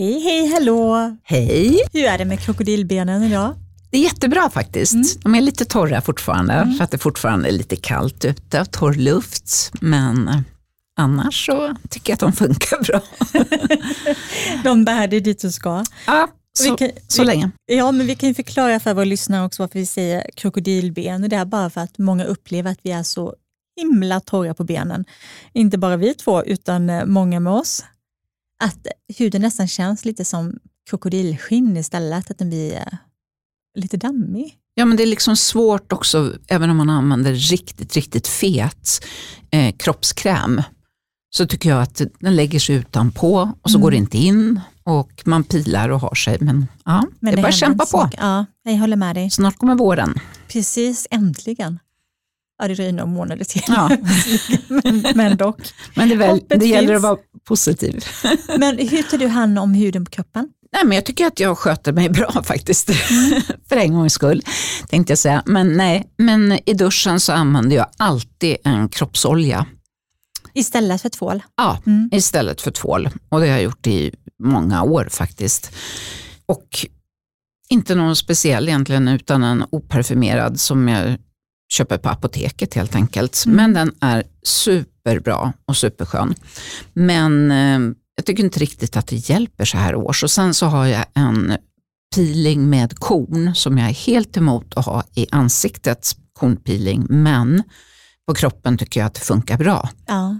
Hej, hej, hallå! Hej! Hur är det med krokodilbenen idag? Det är jättebra faktiskt. Mm. De är lite torra fortfarande, mm. för att det fortfarande är lite kallt ute och torr luft. Men annars så tycker jag att de funkar bra. de bär dig dit du ska. Ja, så, kan, så vi, länge. Ja, men vi kan ju förklara för våra lyssnare också varför vi säger krokodilben. Det är bara för att många upplever att vi är så himla torra på benen. Inte bara vi två, utan eh, många med oss att huden nästan känns lite som krokodilskinn istället, att den blir eh, lite dammig. Ja, men det är liksom svårt också, även om man använder riktigt, riktigt fet eh, kroppskräm, så tycker jag att den lägger sig utanpå och så mm. går det inte in och man pilar och har sig. Men ja, men det, det är bara att kämpa på. Ja, jag håller med dig. Snart kommer våren. Precis, äntligen. Dröjer några månader till. Ja. men, men dock. Men det, väl, det gäller att vara positiv. men hur tar du hand om huden på kroppen? Nej, men jag tycker att jag sköter mig bra faktiskt. Mm. För en gångs skull, tänkte jag säga. Men nej, men i duschen så använder jag alltid en kroppsolja. Istället för tvål? Ja, mm. istället för tvål. Och det har jag gjort i många år faktiskt. Och inte någon speciell egentligen, utan en oparfumerad som jag köper på apoteket helt enkelt. Mm. Men den är superbra och superskön. Men eh, jag tycker inte riktigt att det hjälper så här års. Och sen så har jag en peeling med korn som jag är helt emot att ha i ansiktet, kornpeeling, men på kroppen tycker jag att det funkar bra. Ja.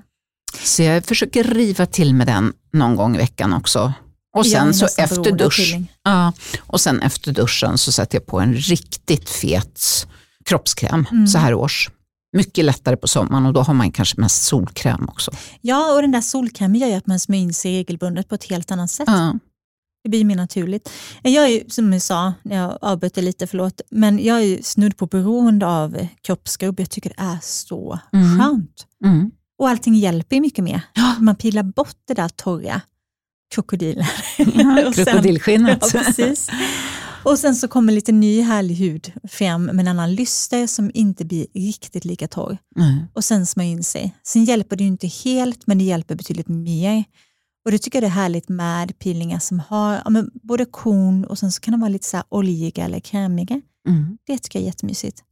Så jag försöker riva till med den någon gång i veckan också. Och sen så efter dusch, ja, och sen efter duschen så sätter jag på en riktigt fet kroppskräm mm. så här års. Mycket lättare på sommaren och då har man kanske mest solkräm också. Ja, och den där solkrämen gör ju att man smörjer in sig regelbundet på ett helt annat sätt. Ja. Det blir mer naturligt. Jag är ju, som jag sa, när jag avbröt lite, förlåt, men jag är ju snudd på beroende av kroppsskrubb. Jag tycker det är så mm. skönt. Mm. Och allting hjälper ju mycket mer. Man pilar bort det där torra krokodilen. Ja, krokodilskinnet. ja, precis. Och sen så kommer lite ny härlig hud fram med en annan lyster som inte blir riktigt lika torr. Mm. Och sen smörja in sig. Sen hjälper det ju inte helt, men det hjälper betydligt mer. Och det tycker jag det är härligt med peelingar som har ja, både korn och sen så kan de vara lite så oljiga eller krämiga. Mm. Det tycker jag är jättemysigt.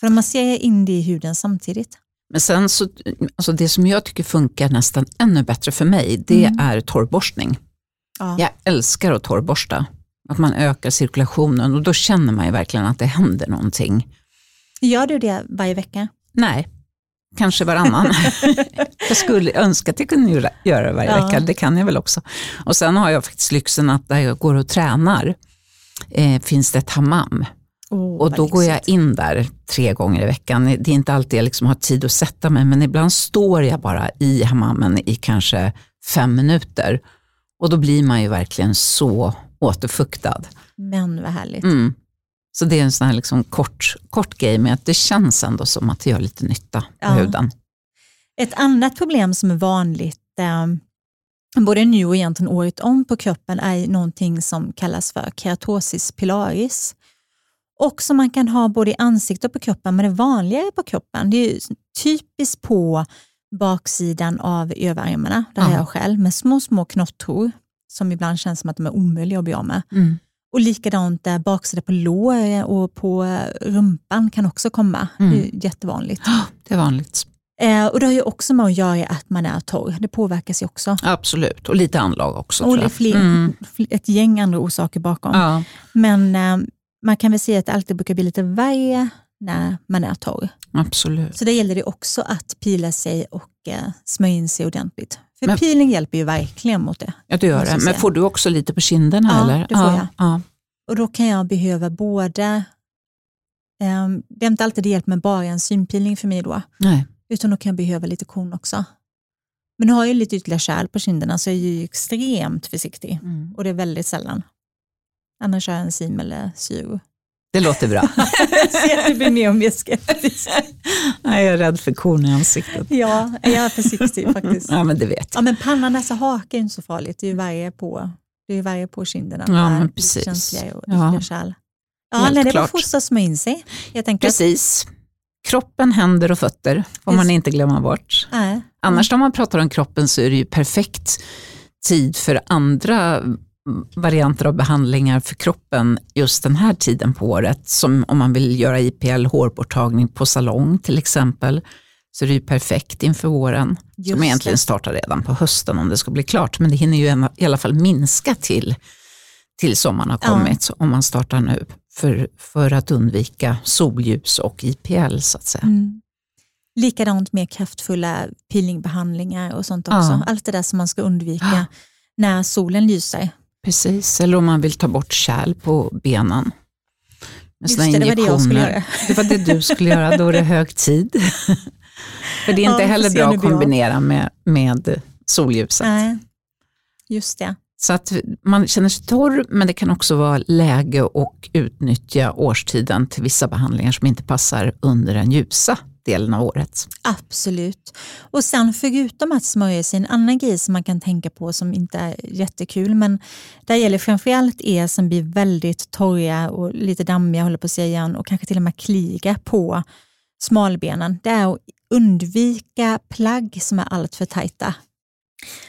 För man ser in det i huden samtidigt. Men sen så, alltså det som jag tycker funkar nästan ännu bättre för mig, det mm. är torrborstning. Ja. Jag älskar att torrborsta. Att man ökar cirkulationen och då känner man ju verkligen att det händer någonting. Gör du det varje vecka? Nej, kanske varannan. jag skulle önska att jag kunde göra det varje ja. vecka, det kan jag väl också. Och sen har jag faktiskt lyxen att där jag går och tränar eh, finns det ett hammam. Oh, och då går jag in där tre gånger i veckan. Det är inte alltid jag liksom har tid att sätta mig, men ibland står jag bara i hammamen i kanske fem minuter. Och då blir man ju verkligen så återfuktad. Men vad härligt. Mm. Så det är en sån här liksom kort, kort grej med att det känns ändå som att det gör lite nytta på ja. huden. Ett annat problem som är vanligt eh, både nu och egentligen året om på kroppen är någonting som kallas för keratosis pilaris. Och som man kan ha både i ansiktet och på kroppen, men det vanligare på kroppen. Det är typiskt på baksidan av överarmarna, där ja. jag själv, med små, små knottor som ibland känns som att de är omöjliga att bli av med. Mm. Och likadant där baksida på lår och på rumpan kan också komma. Mm. Det är jättevanligt. Det är vanligt. Eh, och Det har ju också med att göra att man är torr. Det påverkas ju också. Absolut, och lite anlag också. Och fler, mm. ett gäng andra orsaker bakom. Ja. Men eh, man kan väl säga att det alltid brukar bli lite värre när man är torr. Absolut. Så det gäller det också att pila sig och eh, smörja in sig ordentligt. För men, peeling hjälper ju verkligen mot det. Ja, det gör det. Men får du också lite på kinderna? Ja, eller? det får ja, jag. Ja. Och då kan jag behöva både, um, det är inte alltid det hjälper med bara en synpeeling för mig då, Nej. utan då kan jag behöva lite korn också. Men nu har jag lite ytterligare kärl på kinderna så jag är ju extremt försiktig mm. och det är väldigt sällan. Annars kör jag enzym eller syro. Det låter bra. ser att du blir mer och mer skeptisk. jag är rädd för korn i ansiktet. Ja, jag är försiktig faktiskt. Ja, men det vet jag. Ja, men panna, näsa, haka är inte så farligt. Det är ju värre på, det är värre på kinderna. Ja, men precis. Känsliga och ja. kärl. Ja, nej, det var först att smörja in sig. Jag tänker. Precis. Kroppen, händer och fötter får man inte glömma bort. Nej. Annars när man pratar om kroppen så är det ju perfekt tid för andra varianter av behandlingar för kroppen just den här tiden på året. Som om man vill göra IPL hårborttagning på salong till exempel. Så det är ju perfekt inför våren. Just som egentligen det. startar redan på hösten om det ska bli klart. Men det hinner ju i alla fall minska till, till sommaren har kommit ja. om man startar nu. För, för att undvika solljus och IPL så att säga. Mm. Likadant med kraftfulla peelingbehandlingar och sånt också. Ja. Allt det där som man ska undvika ja. när solen lyser. Precis, eller om man vill ta bort kärl på benen. Just det, det var det jag skulle göra. Det var det du skulle göra, då är det hög tid. För det är inte ja, heller bra att kombinera med, med solljuset. Nej, just det. Så att man känner sig torr, men det kan också vara läge att utnyttja årstiden till vissa behandlingar som inte passar under den ljusa delen av året. Absolut. Och sen förutom att smörja sig, en annan grej som man kan tänka på som inte är jättekul, men där gäller framförallt er som blir väldigt torra och lite dammiga, håller på att säga igen, och kanske till och med kliga på smalbenen. Det är att undvika plagg som är alltför tajta.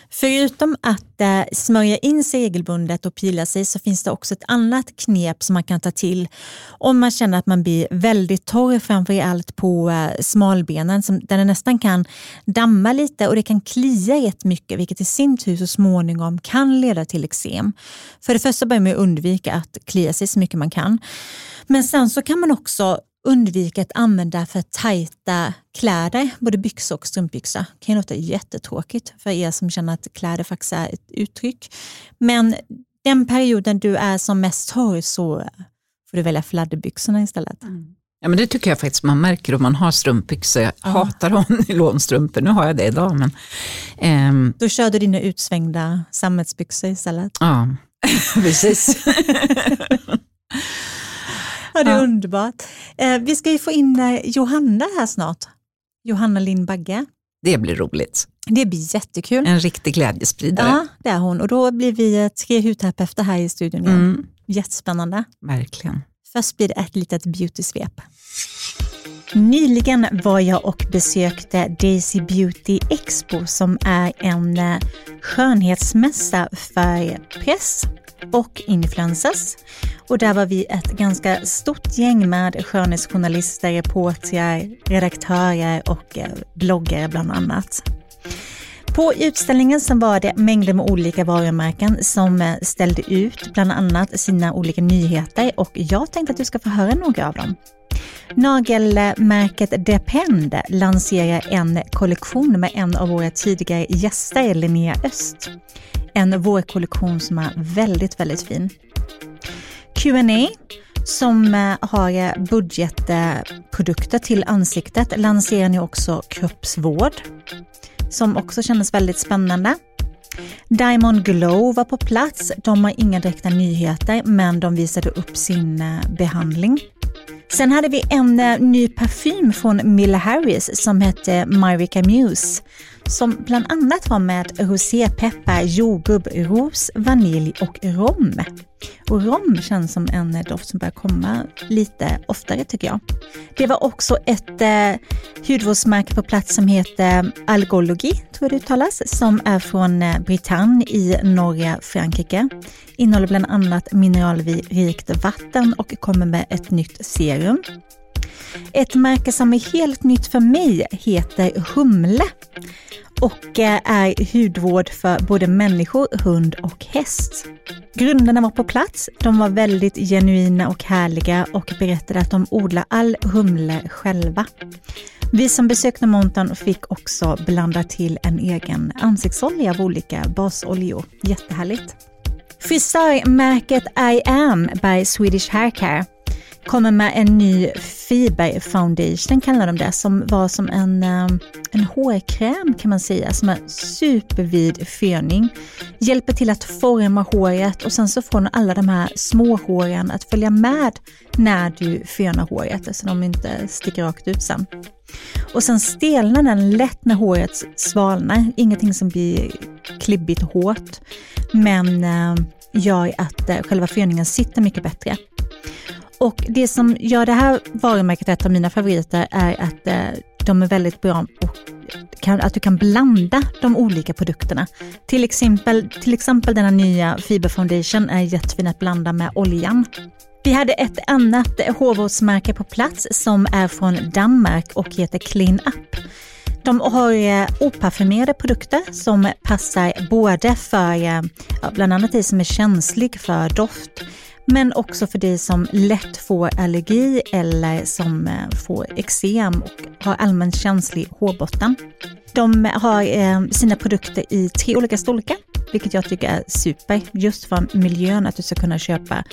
Förutom att eh, smörja in sig regelbundet och pila sig så finns det också ett annat knep som man kan ta till om man känner att man blir väldigt torr, framför allt på eh, smalbenen som, där det nästan kan damma lite och det kan klia rätt mycket vilket i sin tur så småningom kan leda till eksem. För det första bör man undvika att klia sig så mycket man kan. Men sen så kan man också undvika att använda för tajta kläder, både byxor och strumpbyxor. Det kan ju låta jättetråkigt för er som känner att kläder faktiskt är ett uttryck. Men den perioden du är som mest torr så får du välja fladderbyxorna istället. Mm. Ja, men det tycker jag faktiskt man märker om man har strumpbyxor. Jag ja. hatar att ha nylonstrumpor, nu har jag det idag. Men, ehm. Då kör du dina utsvängda sammetsbyxor istället. Ja, precis. Ja, det är ja. underbart. Eh, vi ska ju få in eh, Johanna här snart. Johanna Lindbagge. Det blir roligt. Det blir jättekul. En riktig glädjespridare. Ja, det är hon. Och då blir vi eh, tre hudterapeuter här i studion igen. Mm. Jättespännande. Verkligen. Först blir det ett litet beauty-svep. Nyligen var jag och besökte Daisy Beauty Expo som är en skönhetsmässa för press och influencers. Och där var vi ett ganska stort gäng med skönhetsjournalister, reportrar, redaktörer och eh, bloggare bland annat. På utställningen så var det mängder med olika varumärken som eh, ställde ut bland annat sina olika nyheter och jag tänkte att du ska få höra några av dem. Nagelmärket Depend lanserar en kollektion med en av våra tidigare gäster, Linnea Öst. En vårkollektion som är väldigt, väldigt fin. Q&A som eh, har eh, budgetprodukter till ansiktet lanserar nu också kroppsvård som också kändes väldigt spännande. Diamond Glow var på plats. De har inga direkta nyheter men de visade upp sin eh, behandling. Sen hade vi en ny parfym från Milla Harris som hette Myrica Muse som bland annat var med rosépeppar, jordgubb, ros, vanilj och rom. Och rom känns som en doft som börjar komma lite oftare tycker jag. Det var också ett eh, hudvårdsmärke på plats som heter Algology, tror jag det uttalas, som är från eh, Bretagne i norra Frankrike. Innehåller bland annat mineralrikt vatten och kommer med ett nytt serum. Ett märke som är helt nytt för mig heter Humle och eh, är hudvård för både människor, hund och häst. Grundarna var på plats. De var väldigt genuina och härliga och berättade att de odlar all humle själva. Vi som besökte montern fick också blanda till en egen ansiktsolja av olika basoljor. Jättehärligt. Frisörmärket I am by Swedish Haircare kommer med en ny fiber foundation kallar de det, som var som en, eh, en hårkräm kan man säga, som är supervid föning. Hjälper till att forma håret och sen så får alla de här små håren att följa med när du fönar håret, så de inte sticker rakt ut sen. Och sen stelnar den lätt när håret svalnar, ingenting som blir klibbigt och hårt, men eh, gör att eh, själva föningen sitter mycket bättre. Och det som gör det här varumärket ett av mina favoriter är att eh, de är väldigt bra på att du kan blanda de olika produkterna. Till exempel, till exempel denna nya Fiber Foundation är jättefin att blanda med oljan. Vi hade ett annat hårvårdsmärke på plats som är från Danmark och heter Clean Up. De har eh, oparfumerade produkter som passar både för eh, ja, bland annat dig som är känslig för doft, men också för dig som lätt får allergi eller som eh, får eksem och har allmänt känslig hårbotten. De har eh, sina produkter i tre olika storlekar, vilket jag tycker är super, just för miljön, att du ska kunna köpa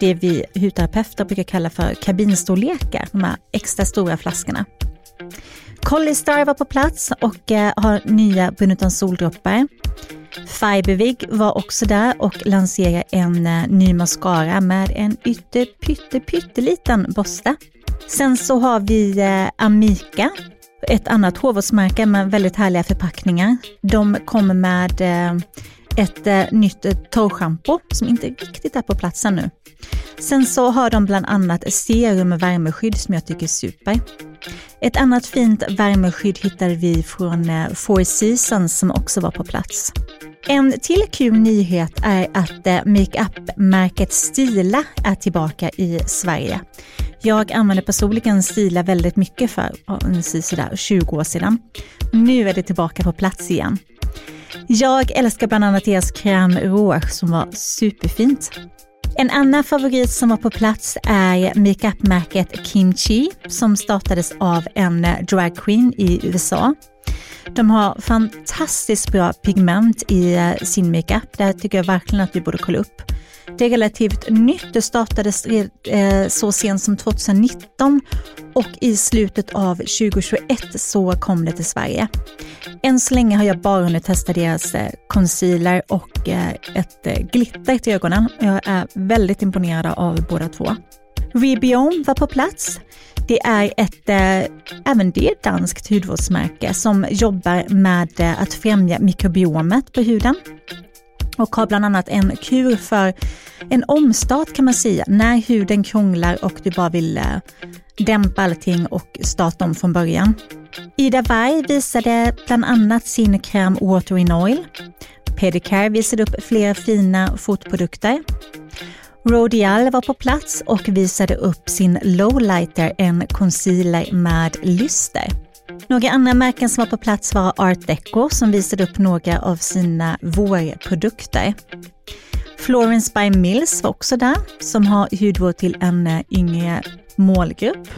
det vi hudterapeuter brukar kalla för kabinstorlekar, de här extra stora flaskorna. Collistar var på plats och eh, har nya Bunutan soldroppar. Fibervig var också där och lanserade en eh, ny mascara med en ytter pytte pytteliten borste. Sen så har vi Amika, Amica, ett annat hårvårdsmärke med väldigt härliga förpackningar. De kommer med ett eh, nytt eh, torrschampo som inte riktigt är på plats ännu. Sen så har de bland annat serum med värmeskydd som jag tycker är super. Ett annat fint värmeskydd hittade vi från eh, Four Seasons som också var på plats. En till kul nyhet är att eh, makeup-märket Stila är tillbaka i Sverige. Jag använde personligen Stila väldigt mycket för sådär 20 år sedan. Nu är det tillbaka på plats igen. Jag älskar bland annat deras crème rouge som var superfint. En annan favorit som var på plats är makeupmärket Kimchi som startades av en dragqueen i USA. De har fantastiskt bra pigment i eh, sin makeup. Det här tycker jag verkligen att du borde kolla upp. Det är relativt nytt. Det startades eh, så sent som 2019 och i slutet av 2021 så kom det till Sverige. Än så länge har jag bara hunnit testa deras eh, concealer och ett glitter till ögonen. Jag är väldigt imponerad av båda två. Rebiome var på plats. Det är ett, eh, även det ett danskt hudvårdsmärke som jobbar med eh, att främja mikrobiomet på huden och har bland annat en kur för en omstart kan man säga, när huden krånglar och du bara vill eh, dämpa allting och starta om från början. Ida Warg visade bland annat sin kräm Water in Oil. Pedicare visade upp flera fina fotprodukter. Rodial var på plats och visade upp sin Lowlighter, en concealer med lyster. Några andra märken som var på plats var Art Deco som visade upp några av sina vårprodukter. Florence by Mills var också där, som har hudvård till en eh, yngre målgrupp.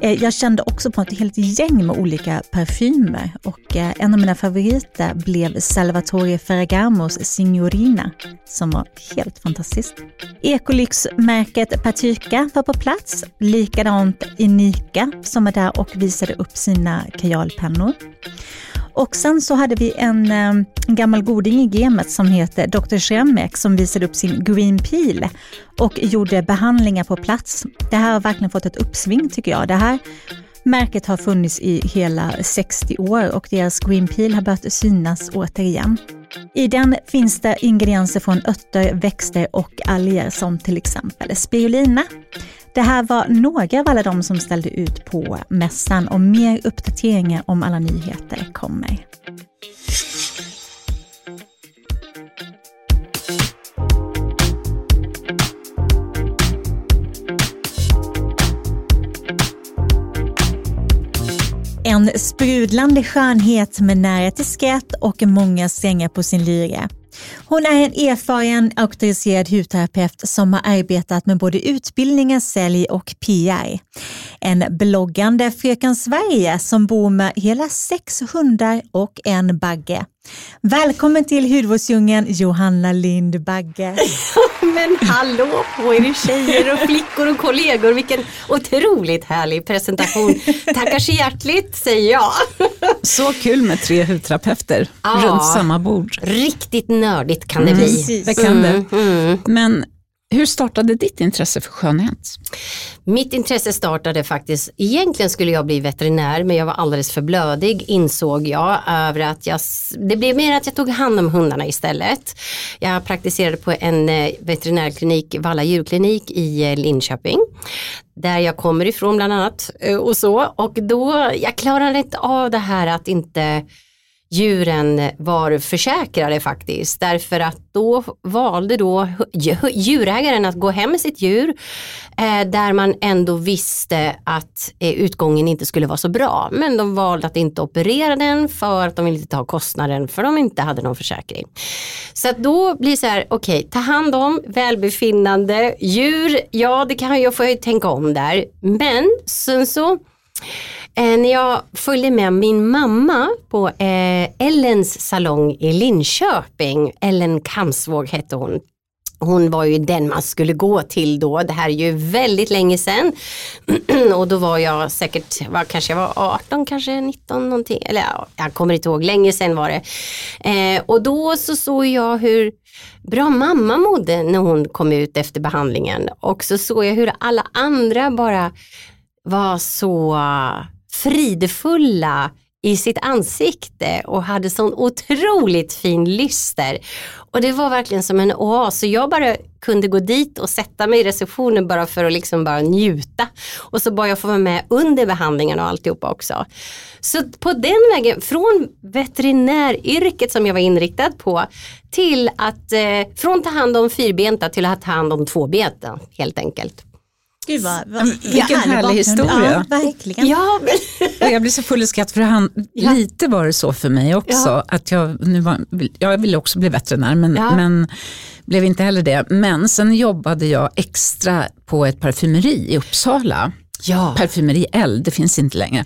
Eh, jag kände också på ett helt gäng med olika parfymer och eh, en av mina favoriter blev Salvatore Ferragamos Signorina som var helt fantastiskt. Ekolyx-märket Patyka var på plats, likadant Inika som var där och visade upp sina kajalpennor. Och sen så hade vi en, ehm, en gammal goding i gamet som heter Dr. Schremek som visade upp sin Green Peel och gjorde behandlingar på plats. Det här har verkligen fått ett uppsving tycker jag. Det här märket har funnits i hela 60 år och deras Green Peel har börjat synas återigen. I den finns det ingredienser från örter, växter och alger som till exempel spirulina. Det här var några av alla de som ställde ut på mässan och mer uppdateringar om alla nyheter kommer. En sprudlande skönhet med nära till skratt och många strängar på sin lyra. Hon är en erfaren auktoriserad hudterapeut som har arbetat med både utbildningar, sälj och PR. En bloggande Fröken Sverige som bor med hela sex hundar och en bagge. Välkommen till hudvårdsdjungeln Johanna Lind Bagge. Men hallå på er tjejer och flickor och kollegor, vilken otroligt härlig presentation. Tackar så hjärtligt säger jag. Så kul med tre hudterapeuter runt samma bord. Riktigt nördigt kan det bli. Det kan det. Mm, mm. Men hur startade ditt intresse för skönhet? Mitt intresse startade faktiskt, egentligen skulle jag bli veterinär men jag var alldeles för blödig insåg jag över att jag, det blev mer att jag tog hand om hundarna istället. Jag praktiserade på en eh, veterinärklinik, Valla djurklinik i eh, Linköping där jag kommer ifrån bland annat eh, och så och då, jag klarade inte av det här att inte djuren var försäkrade faktiskt. Därför att då valde då djurägaren att gå hem med sitt djur eh, där man ändå visste att eh, utgången inte skulle vara så bra. Men de valde att inte operera den för att de ville inte ta kostnaden för de inte hade någon försäkring. Så att då blir det så här, okej, okay, ta hand om välbefinnande djur. Ja, det kan jag få tänka om där. Men sen så Eh, när jag följde med min mamma på eh, Ellens salong i Linköping, Ellen Kamsvåg hette hon, hon var ju den man skulle gå till då. Det här är ju väldigt länge sedan. och då var jag säkert, var, kanske jag var 18, kanske 19 någonting. Eller ja, jag kommer inte ihåg, länge sedan var det. Eh, och då så såg jag hur bra mamma mådde när hon kom ut efter behandlingen. Och så såg jag hur alla andra bara var så fridfulla i sitt ansikte och hade sån otroligt fin lyster. Och det var verkligen som en oas. Så jag bara kunde gå dit och sätta mig i receptionen bara för att liksom bara njuta. Och så bara jag få vara med under behandlingen och alltihopa också. Så på den vägen, från veterinäryrket som jag var inriktad på till att, eh, från att ta hand om fyrbenta till att ta hand om tvåbenta helt enkelt. Gud vad, vad, Vilken härlig, härlig historia. Ja, verkligen. Ja, men... jag blir så full i skratt för han, ja. lite var det så för mig också. Ja. Att jag, nu var, jag ville också bli veterinär men, ja. men blev inte heller det. Men sen jobbade jag extra på ett parfymeri i Uppsala. Ja. Parfymeri L, det finns inte längre.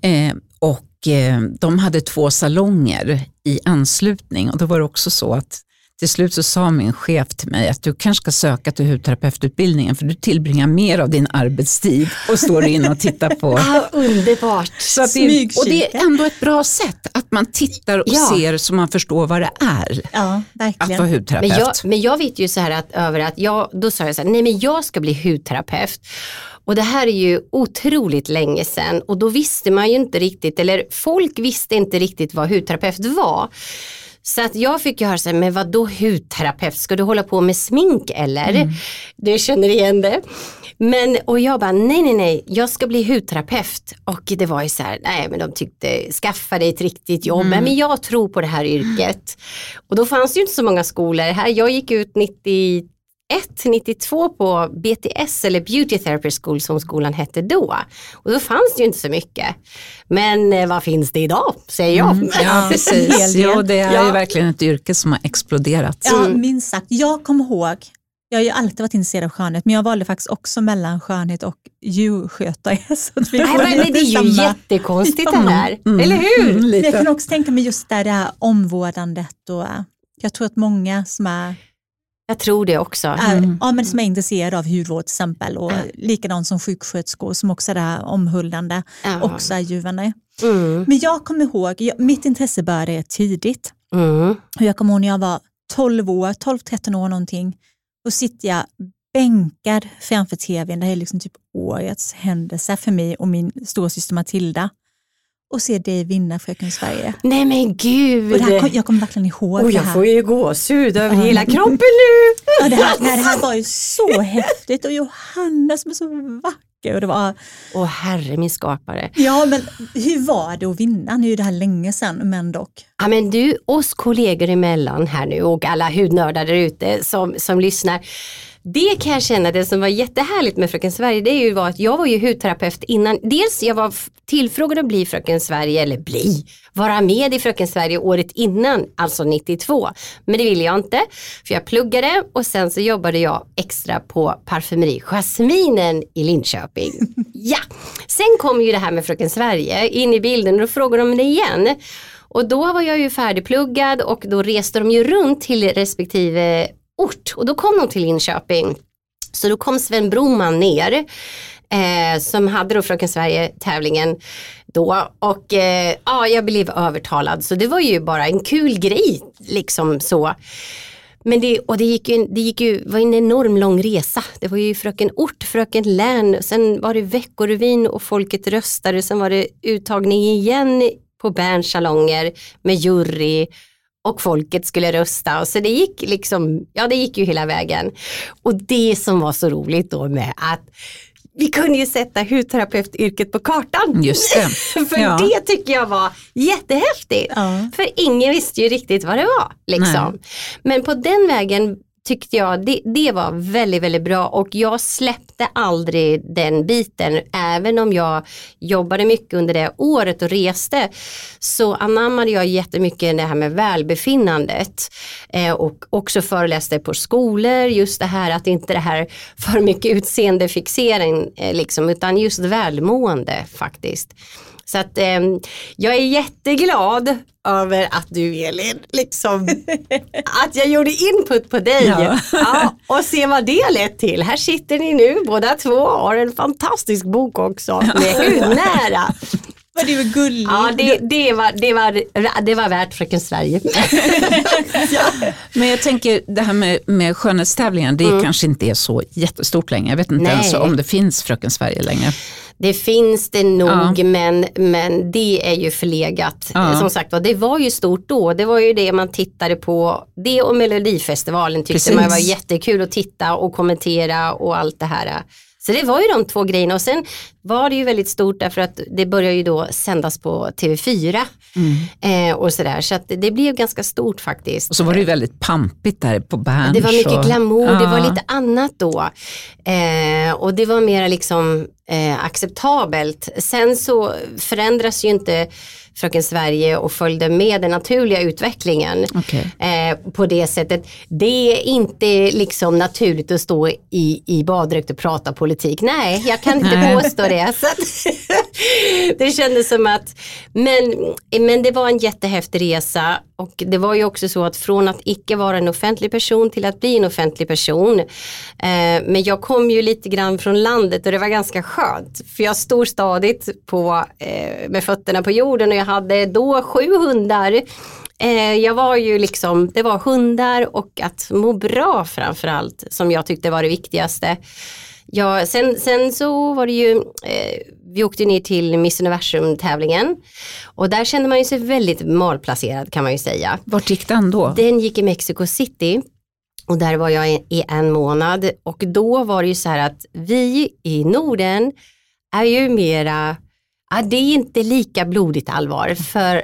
Eh, och eh, de hade två salonger i anslutning och då var det också så att till slut så sa min chef till mig att du kanske ska söka till hudterapeututbildningen för du tillbringar mer av din arbetstid och står inne och tittar på. ah, underbart! Så att det, och det är ändå ett bra sätt att man tittar och ja. ser så man förstår vad det är ja, att vara hudterapeut. Men jag, men jag vet ju så här att över att jag, då sa jag så här, nej men jag ska bli hudterapeut. Och det här är ju otroligt länge sedan och då visste man ju inte riktigt, eller folk visste inte riktigt vad hudterapeut var. Så att jag fick ju höra så här, men vadå hudterapeut, ska du hålla på med smink eller? Mm. Du känner igen det. Men, och jag bara, nej nej nej, jag ska bli hudterapeut. Och det var ju så här, nej men de tyckte, skaffa dig ett riktigt jobb. Mm. Men jag tror på det här yrket. Och då fanns det ju inte så många skolor här. Jag gick ut 90 92 på BTS eller Beauty Therapy School som skolan hette då. Och då fanns det ju inte så mycket. Men eh, vad finns det idag, säger jag. Mm, ja, precis. jo, det är ja. ju verkligen ett yrke som har exploderat. Ja, minst sagt. Jag kommer ihåg, jag har ju alltid varit intresserad av skönhet, men jag valde faktiskt också mellan skönhet och djurskötare. Så Nej, men det är ju samma. jättekonstigt det här, mm, eller hur? Mm, jag kan också tänka mig just där det här omvårdandet och jag tror att många som är jag tror det också. Mm. Ja, men som är intresserade av hudvård till exempel och mm. likadant som sjuksköterskor som också är där omhuldande, mm. också är givande. Mm. Men jag kommer ihåg, mitt intresse började tidigt. Mm. Jag kommer ihåg när jag var 12 år, 12-13 år någonting, och sitter jag bänkad framför tvn, det här är liksom typ årets händelse för mig och min storasyster Matilda och se dig vinna Fröken Sverige. Nej men gud! Och det här, jag kommer verkligen ihåg oh, det här. Jag får ju gåshud över ja. hela kroppen nu! Ja, det, här, nej, det här var ju så häftigt och Johanna som är så vacker. Och det var... Åh herre min skapare. Ja men hur var det att vinna? Nu är det här länge sedan men dock. Ja men du, oss kollegor emellan här nu och alla hudnördar där ute som, som lyssnar det kan jag känna, det som var jättehärligt med Fröken Sverige, det är ju var att jag var ju hudterapeut innan. Dels jag var tillfrågad att bli Fröken Sverige, eller bli, vara med i Fröken Sverige året innan, alltså 92. Men det ville jag inte, för jag pluggade och sen så jobbade jag extra på parfymeri Jasminen i Linköping. ja, sen kom ju det här med Fröken Sverige in i bilden och då frågade de mig igen. Och då var jag ju färdigpluggad och då reste de ju runt till respektive ort och då kom de till Linköping. Så då kom Sven Broman ner eh, som hade då Fröken Sverige tävlingen då och eh, ja, jag blev övertalad så det var ju bara en kul grej liksom så. men det, och det gick ju, det gick ju, var en enorm lång resa. Det var ju Fröken Ort, Fröken Län, sen var det Veckorevyn och folket röstade, sen var det uttagning igen på Berns salonger med jury och folket skulle rösta. Så det gick liksom, ja det gick ju hela vägen. Och det som var så roligt då med att vi kunde ju sätta hudterapeutyrket på kartan. Just det. För Ja. det tycker jag var jättehäftigt. Ja. För ingen visste ju riktigt vad det var. Liksom. Men på den vägen tyckte jag det, det var väldigt, väldigt bra och jag släppte aldrig den biten. Även om jag jobbade mycket under det året och reste så anammade jag jättemycket det här med välbefinnandet eh, och också föreläste på skolor, just det här att inte det här för mycket utseendefixering eh, liksom, utan just välmående faktiskt. Så att eh, jag är jätteglad över att du Elin, liksom, att jag gjorde input på dig Ja. ja, och se vad det lett till. Här sitter ni nu båda två och har en fantastisk bok också med hudnära. Vad du är gullig. Ja, det, det, var, det, var, det var värt Fröken Sverige. Men jag tänker det här med, med skönhetstävlingar, det kanske inte är så jättestort längre. Jag vet inte Nej. ens om det finns Fröken Sverige längre. Det finns det nog Ja. men, men det är ju förlegat. Ja. Som sagt var, det var ju stort då. Det var ju det man tittade på. Det och Melodifestivalen tyckte Precis. man var jättekul att titta och kommentera och allt det här. Så det var ju de två grejerna och sen var det ju väldigt stort därför att det började ju då sändas på TV4 eh, och sådär. Så att det, blev ganska stort faktiskt. Och så var det ju väldigt pampigt där på Berns. Det var mycket och- glamour, det var Ja. lite annat då. Eh, och det var mera liksom eh, acceptabelt. Sen så förändras ju inte Fröken Sverige och följde med den naturliga utvecklingen. Okej. Eh, på det sättet. Det är inte liksom naturligt att stå i, i baddräkt och prata politik. Nej, jag kan inte påstå det. Så att det kändes som att, men, men det var en jättehäftig resa och det var ju också så att från att icke vara en offentlig person till att bli en offentlig person. Eh, men jag kom ju lite grann från landet och det var ganska skönt. För jag stod stadigt på, eh, med fötterna på jorden och jag hade då sju hundar. Eh, jag var ju liksom, det var hundar och att må bra framförallt som jag tyckte var det viktigaste. Ja, sen, sen så var det ju, eh, vi åkte ner till Miss Universum tävlingen och där kände man ju sig väldigt malplacerad kan man ju säga. Vart gick den då? Den gick i Mexico City och där var jag i, en månad. Och då var det ju så här att vi i Norden är ju mera, ja, det är inte lika blodigt allvar. För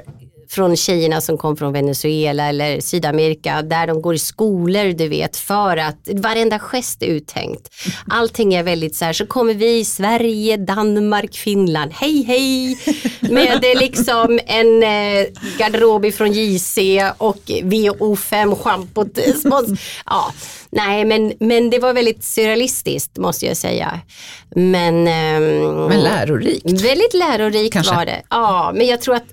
från tjejerna som kom från Venezuela eller Sydamerika där de går i skolor du vet för att varenda gest är uttänkt. Allting är väldigt så här så kommer vi Sverige, Danmark, Finland, hej hej med eh, liksom en eh, garderob från JC och VO5 schampot. eh, Ja, nej men, men det var väldigt surrealistiskt måste jag säga. Men, ehm, Men lärorikt. Väldigt lärorikt Kanske. var det. Ja, men jag tror att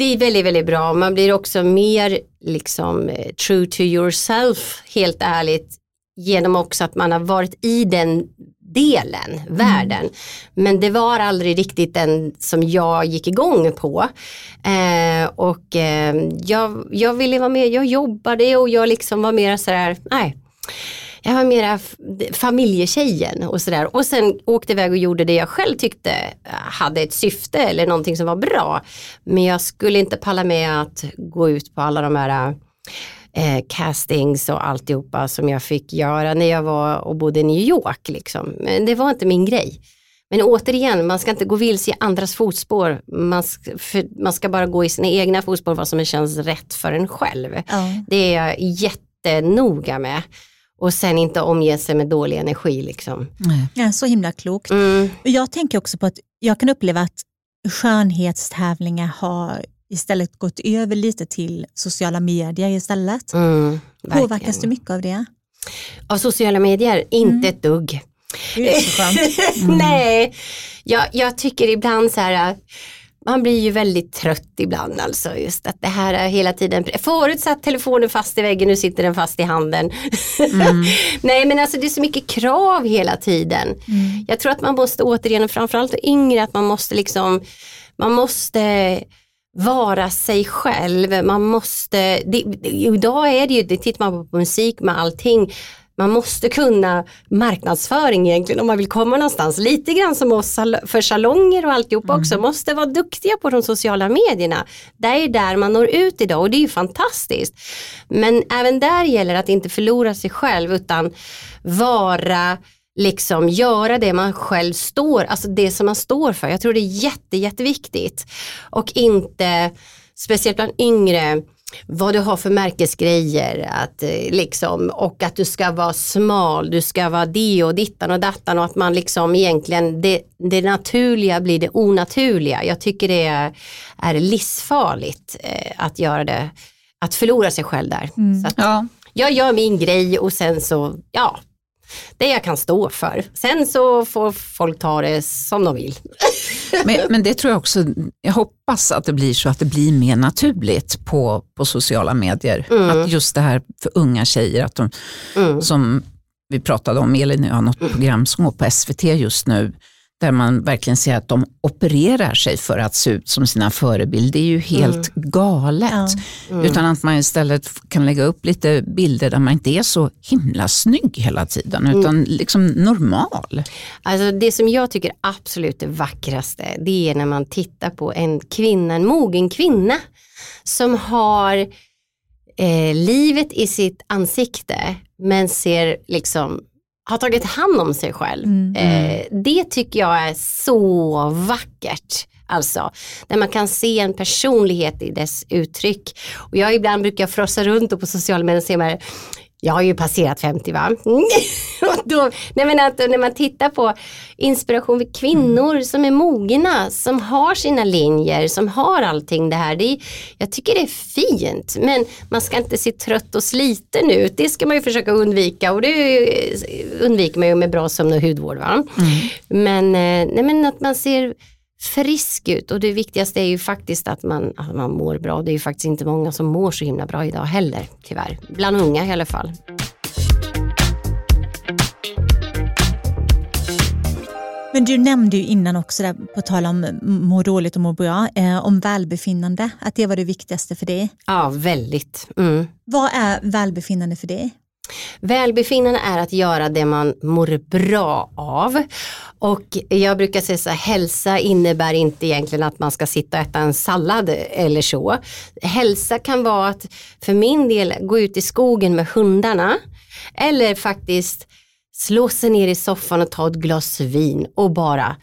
det är väldigt, väldigt bra. Man blir också mer liksom eh, true to yourself, helt ärligt, genom också att man har varit i den delen, världen. Men det var aldrig riktigt den som jag gick igång på. Eh, och eh, jag, jag ville vara med, jag jobbade och jag liksom var mer sådär, nej. Jag var mera familjetjejen och sådär. Och sen åkte iväg och gjorde det jag själv tyckte hade ett syfte eller någonting som var bra. Men jag skulle inte palla med att gå ut på alla de här eh, castings och alltihopa som jag fick göra när jag var och bodde i New York. Liksom. Men det var inte min grej. Men återigen, man ska inte gå vilse i andras fotspår. Man ska, för, man ska bara gå i sina egna fotspår, vad som känns rätt för en själv. Ja. Det är jag jättenoga med. Och sen inte omge sig med dålig energi liksom. Nej. Ja, så himla klokt. Mm. Jag tänker också på att jag kan uppleva att skönhetstävlingar har istället gått över lite till sociala medier istället. Mm, Påverkas du mycket av det? Av sociala medier? Inte ett dugg. Det är så skönt. Nej, jag, jag tycker ibland så här, man blir ju väldigt trött ibland alltså. Just att det här är hela tiden, förut satt telefonen fast i väggen, nu sitter den fast i handen. Nej men alltså det är så mycket krav hela tiden. Mm. Jag tror att man måste återigen, framförallt yngre, att man måste liksom, man måste vara sig själv. Man måste, det, idag är det ju, det tittar man på musik med allting, man måste kunna marknadsföring egentligen om man vill komma någonstans. Lite grann som oss för salonger och alltihop mm. också. Måste vara duktiga på de sociala medierna. Det är där man når ut idag och det är ju fantastiskt. Men även där gäller det att inte förlora sig själv utan vara liksom göra det man själv står, alltså det som man står för. Jag tror det är jätte, jätteviktigt. Och inte, speciellt bland yngre, vad du har för märkesgrejer att, eh, liksom, och att du ska vara smal, du ska vara det och dittan och dattan och att man liksom egentligen det, det naturliga blir det onaturliga. Jag tycker det är, är livsfarligt eh, att göra det, att förlora sig själv där. Mm. Så ja. Jag gör min grej och sen så, ja, det jag kan stå för. Sen så får folk ta det som de vill. Men, men, det tror jag också, jag hoppas att det blir så att det blir mer naturligt på, på sociala medier. Mm. Att just det här för unga tjejer, att de, mm. som vi pratade om, Elin, jag har något program som går på SVT just nu, där man verkligen ser att de opererar sig för att se ut som sina förebilder. Det är ju helt mm. galet. Ja. Mm. Utan att man istället kan lägga upp lite bilder där man inte är så himla snygg hela tiden, mm. utan liksom normal. Alltså det som jag tycker absolut det vackraste, det är när man tittar på en kvinna, en mogen kvinna, som har eh, livet i sitt ansikte, men ser liksom har tagit hand om sig själv. Mm. Eh, det tycker jag är så vackert. Alltså, där man kan se en personlighet i dess uttryck. Och jag ibland brukar frossa runt på sociala medier och se jag har ju passerat 50 va. och då, nej men att, när man tittar på inspiration för kvinnor mm. som är mogna, som har sina linjer, som har allting det här. Det är, jag tycker det är fint men man ska inte se trött och sliten ut. Det ska man ju försöka undvika och det undviker man ju med bra sömn och hudvård. Va? Mm. Men, eh, nej men att man ser frisk ut och det viktigaste är ju faktiskt att man, att man mår bra. Det är ju faktiskt inte många som mår så himla bra idag heller, tyvärr. Bland unga i alla fall. Men du nämnde ju innan också, där, på tal om må dåligt och må bra, eh, om välbefinnande, att det var det viktigaste för dig. Ja, väldigt. Mm. Vad är välbefinnande för dig? Välbefinnande är att göra det man mår bra av. Och jag brukar säga så här, hälsa innebär inte egentligen att man ska sitta och äta en sallad eller så. Hälsa kan vara att för min del gå ut i skogen med hundarna eller faktiskt slå sig ner i soffan och ta ett glas vin och bara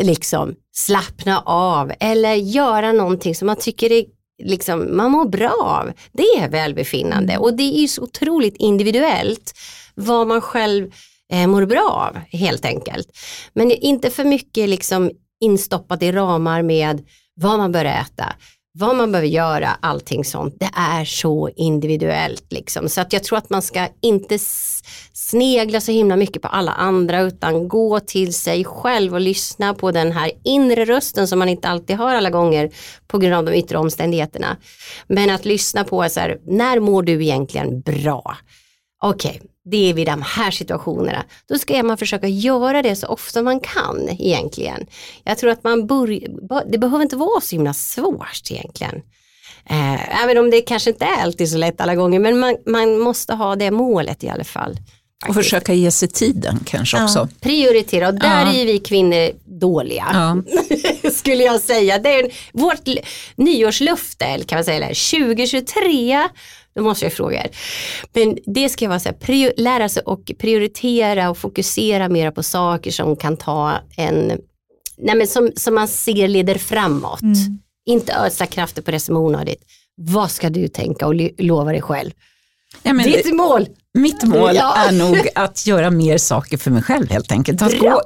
liksom slappna av eller göra någonting som man tycker är liksom, man mår bra av. Det är välbefinnande och det är ju så otroligt individuellt vad man själv eh, mår bra av helt enkelt. Men inte för mycket liksom instoppat i ramar med vad man bör äta vad man behöver göra, allting sånt, det är så individuellt. Liksom. Så att jag tror att man ska inte snegla så himla mycket på alla andra utan gå till sig själv och lyssna på den här inre rösten som man inte alltid hör alla gånger på grund av de yttre omständigheterna. Men att lyssna på så här, när mår du egentligen bra? Okej, okay, det är vid de här situationerna. Då ska man försöka göra det så ofta man kan egentligen. Jag tror att man börjar, det behöver inte vara så himla svårt egentligen. Eh, även om det kanske inte är alltid så lätt alla gånger, men man, man måste ha det målet i alla fall. Och försöka ge sig tiden kanske ja. också. Prioritera och där ja. är vi kvinnor dåliga. Ja. skulle jag säga. Det är vårt nyårslöfte kan man säga, 2023 då måste jag fråga er. Men det ska vara så här, lära sig och prioritera och fokusera mer på saker som kan ta en, nej men som, som man ser leder framåt. Mm. Inte ödsla krafter på det som är onödigt. Vad ska du tänka och lova dig själv? Ja, Ditt mål! Mitt mål ja. är nog att göra mer saker för mig själv helt enkelt. Att gå,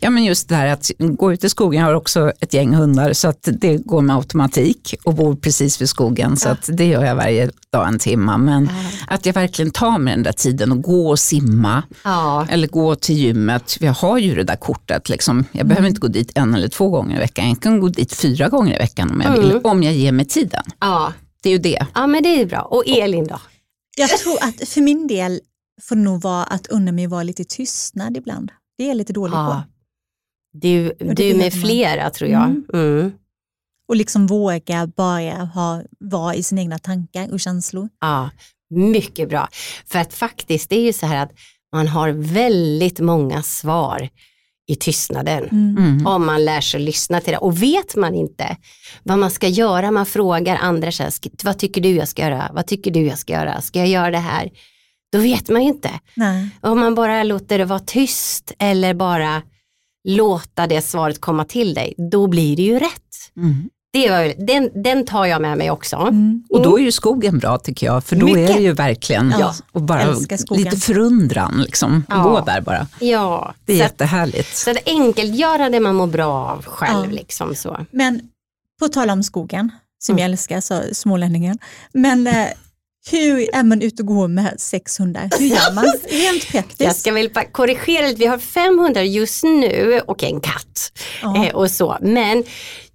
ja, men just det här att gå ut i skogen, jag har också ett gäng hundar så att det går med automatik och bor precis vid skogen så att det gör jag varje dag en timma. Men att jag verkligen tar mig den där tiden och gå och simma ja. eller gå till gymmet. Jag har ju det där kortet, liksom. jag behöver mm. inte gå dit en eller två gånger i veckan. Jag kan gå dit fyra gånger i veckan om jag vill, mm. om jag ger mig tiden. Ja. Det är ju det. Ja men det är bra. Och Elin då? Jag tror att för min del får det nog vara att unna mig vara lite tystnad ibland. Det är jag lite dålig ja. på. Du, du med flera tror jag. Mm. Mm. och liksom våga bara ha, vara i sina egna tankar och känslor. Ja, mycket bra. För att faktiskt, det är ju så här att man har väldigt många svar i tystnaden. Mm. Om man lär sig lyssna till det. Och vet man inte vad man ska göra, man frågar andra, så här, "Sk- vad tycker du jag ska göra? Vad tycker du jag ska göra? Ska jag göra det här? Då vet man ju inte. Nej. Om man bara låter det vara tyst eller bara låta det svaret komma till dig, då blir det ju rätt. Mm. Det var, den, den tar jag med mig också. Mm. Och då är ju skogen bra tycker jag, för då är Mycket. det ju verkligen Ja, och bara lite förundran, liksom. Ja. gå där bara. Ja, Det är så, att, jättehärligt. så att enkelt göra det man mår bra av själv. Ja. Liksom så. Men på tal om skogen, som Mm. jag älskar, så smålänningen. Men eh, hur är man ute och går med sex hundar? Hur gör man rent praktiskt? Jag ska väl korrigera lite, vi har 500 just nu och en katt. Ja. Eh, och så. Men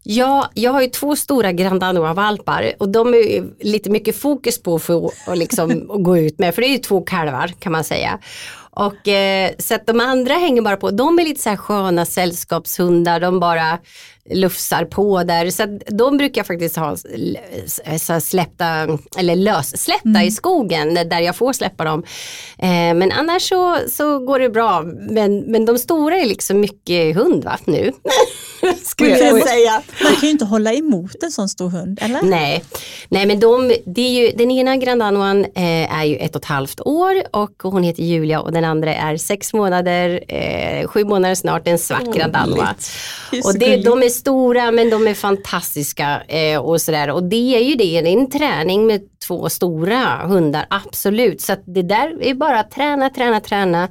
jag, jag har ju två stora Grand Danois-valpar och de är lite mycket fokus på för att, liksom, att gå ut med, för det är ju två kalvar kan man säga. Och eh, så att de andra hänger bara på, de är lite så här sköna sällskapshundar, de bara lufsar på där. Så de brukar jag faktiskt ha så släppta, eller lössläppta i skogen där jag får släppa dem. Eh, men annars så, så går det bra. Men, men de stora är liksom mycket hund va, nu. Skulle jag säga. Man kan ju inte hålla emot en sån stor hund, eller? Nej, Nej men de, det är ju, den ena Grand Danoan eh, är ju ett och ett halvt år och hon heter Julia och den andra är sex månader, eh, sju månader snart, en svart Grand Danois. Det är så Och det, de är stora men de är fantastiska eh, och sådär. Och det är ju det, det är en träning med två stora hundar, absolut. Så att det där är bara att träna, träna, träna.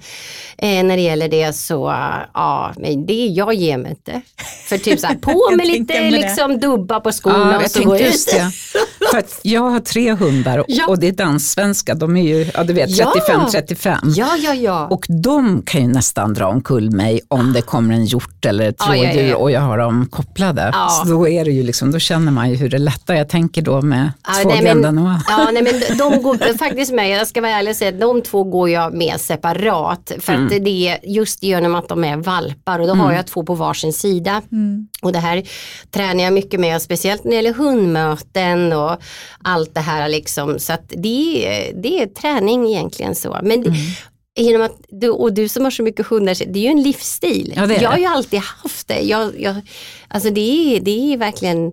Eh, när det gäller det så, ja, men det jag ger mig inte. För typ så här, på med lite det. liksom dubba på skorna Ja, och så går ut. det. För jag har tre hundar Ja. och det är danssvenska, de är ju, ja du vet, Ja. 35-35. Ja, ja, ja. Och de kan ju nästan dra omkull mig om det kommer en hjort eller ett rådjur och jag har dem kopplade. Ja. Så då är det ju liksom, då känner man ju hur det lättar. Jag tänker då med Ja, två nej, men- Grand Danois. Ja, nej, men de går faktiskt med, jag ska vara ärlig och säga att de två går jag med separat. För att det är just genom att de är valpar och då har jag två på varsin sida. Mm. Och det här tränar jag mycket med, speciellt när det gäller hundmöten och allt det här liksom. Så att det är, det är träning egentligen så. Men det, Genom att du, och du som har så mycket hundar, det är ju en livsstil. Ja, det är jag har det. ju alltid haft det. Jag, jag, alltså det, är, det är verkligen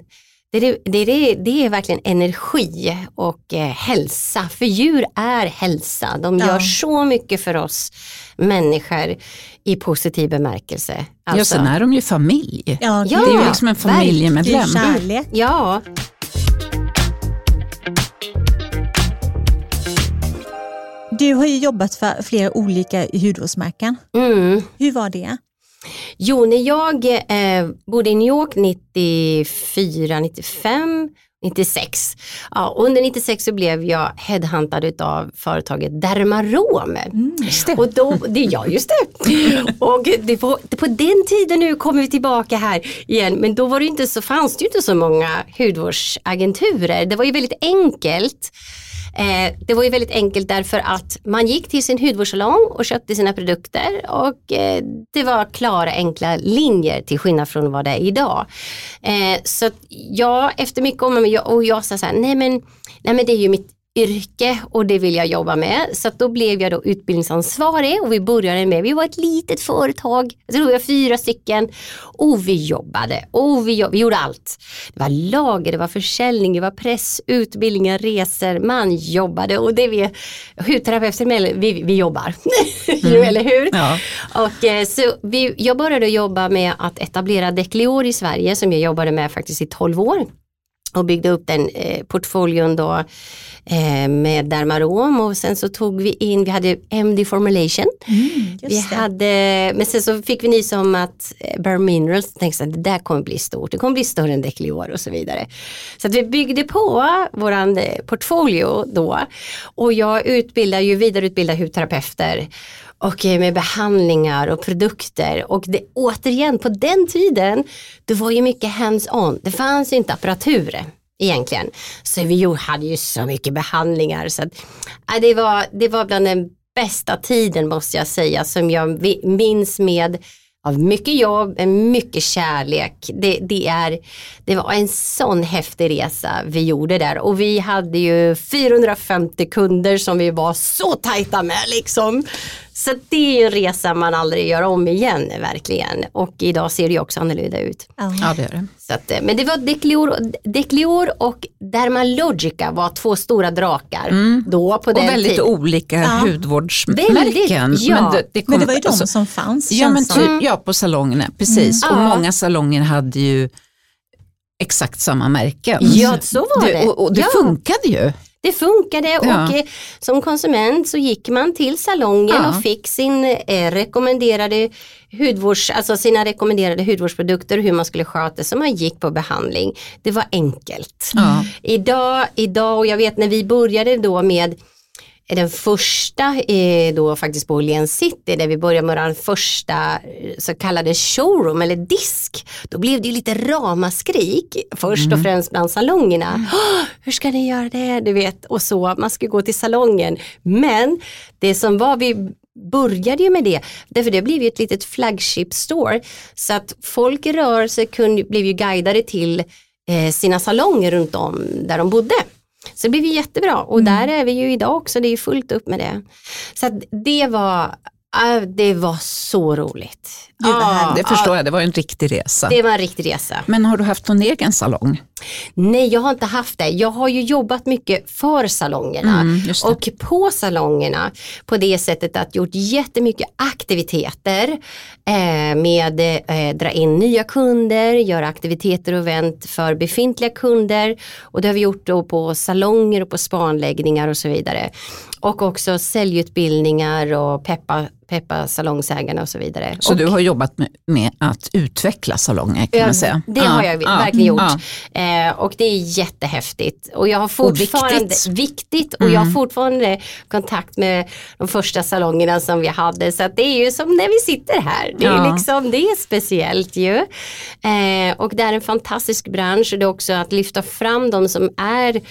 det är, det, är, det är verkligen energi och eh, hälsa. För djur är hälsa. De Ja. gör så mycket för oss människor i positiv bemärkelse. Ja, Alltså, sen är de ju familj. Ja, Ja, det är ju liksom en Det är familjemedlem. kärlek. ja, Du har ju jobbat för flera olika hudvårdsmärken. mm. Hur var det? Jo, när jag eh, bodde i New York 94, 95, 96. Ja, under 96 så blev jag headhuntad av företaget Dermarom. Det. Och då, det, ja just det. Och det var, på den tiden nu kommer vi tillbaka här igen, men då var det inte så, fanns det ju inte så många hudvårdsagenturer. Det var ju väldigt enkelt. Eh, det var ju väldigt enkelt därför att man gick till sin hudvårdssalong och köpte sina produkter och eh, det var klara enkla linjer till skillnad från vad det är idag. Eh, så att jag efter mycket om och jag, och jag sa så här, nej men, nej men det är ju mitt yrke och det vill jag jobba med. Så då blev jag då utbildningsansvarig och vi började med, vi var ett litet företag, jag tror vi var fyra stycken och vi jobbade och vi, jobb, vi gjorde allt. Det var lager, det var försäljning, det var press, utbildningar, resor, man jobbade och det vi, hudterapeuter, vi, vi jobbar. Jo, eller hur? Ja. Och, eh, så vi, jag började jobba med att etablera Declior i Sverige som jag jobbade med faktiskt i 12 år och byggde upp den eh, portföljen då eh, med Dermarom och sen så tog vi in, vi hade MD Formulation. Mm, Vi det. hade, men sen så fick vi nys om att eh, Bare Minerals tänkte att det där kommer bli stort, det kommer bli större än Declior och så vidare. Så att vi byggde på våran eh, portfolio då och jag utbildar ju vidareutbildar hudterapeuter och med behandlingar och produkter och det, återigen på den tiden det var ju mycket hands-on, det fanns ju inte apparatur egentligen. Så vi hade ju så mycket behandlingar så att, äh, det, var, det var bland den bästa tiden måste jag säga som jag minns med av mycket jobb, mycket kärlek. Det, det, är, det var en sån häftig resa vi gjorde där och vi hade ju 450 kunder som vi var så tajta med liksom. Så det är en resa man aldrig gör om igen verkligen. Och idag ser det ju också annorlunda ut. Ja, det gör det. Så att, men det var Declior, Declior och Dermalogica var två stora drakar. Mm. Då på den och väldigt tiden. olika ja. hudvårdsmärken. Väldigt, ja. men, det, det, kom, men, det, var ju de alltså, som fanns. Ja, men typ, ja på salongerna, precis. Mm. Och ja. många salonger hade ju exakt samma märken. Ja, så var det. och, och det funkade ju. Det funkade och eh, som konsument så gick man till salongen ja. och fick sin eh, rekommenderade hudvårds, alltså sina rekommenderade hudvårdsprodukter hur man skulle sköta sig. Man gick på behandling. Det var enkelt. Ja. Idag, idag, och jag vet när vi började då med den första är då faktiskt på Åhléns City där vi började med den första eh, så kallade showroom eller disk. Då blev det lite ramaskrik först mm. och främst bland salongerna. Mm. hur ska ni göra det? Du vet och så, man ska gå till salongen. Men det som var, vi började ju med det, därför det blev ju ett litet flagship store så att folk i rörelse kunde, blev ju guidade till eh, sina salonger runt om där de bodde. Så det blev jättebra och mm. där är vi ju idag också, det är fullt upp med det. Så det var det var så roligt. Gud, ah, det förstår ah, jag, det var en riktig resa. Det var en riktig resa. Men har du haft någon egen salong? Nej, jag har inte haft det. Jag har ju jobbat mycket för salongerna mm, och på salongerna på det sättet att gjort jättemycket aktiviteter eh, med eh, dra in nya kunder, göra aktiviteter och event för befintliga kunder och det har vi gjort då på salonger och på spanläggningar och så vidare. Och också säljutbildningar och peppa peppa salongsägarna och så vidare. Så och, du har jobbat med, med att utveckla salonger kan man säga? Det ja, har jag ja, verkligen gjort. Ja. Eh, och det är jättehäftigt. Och jag har fortfarande, och viktigt. viktigt och mm. jag har mm. fortfarande kontakt med de första salongerna som vi hade. Så det är ju som när vi sitter här. Det är, liksom, det är speciellt ju. Eh, och det är en fantastisk bransch och det är också att lyfta fram de som är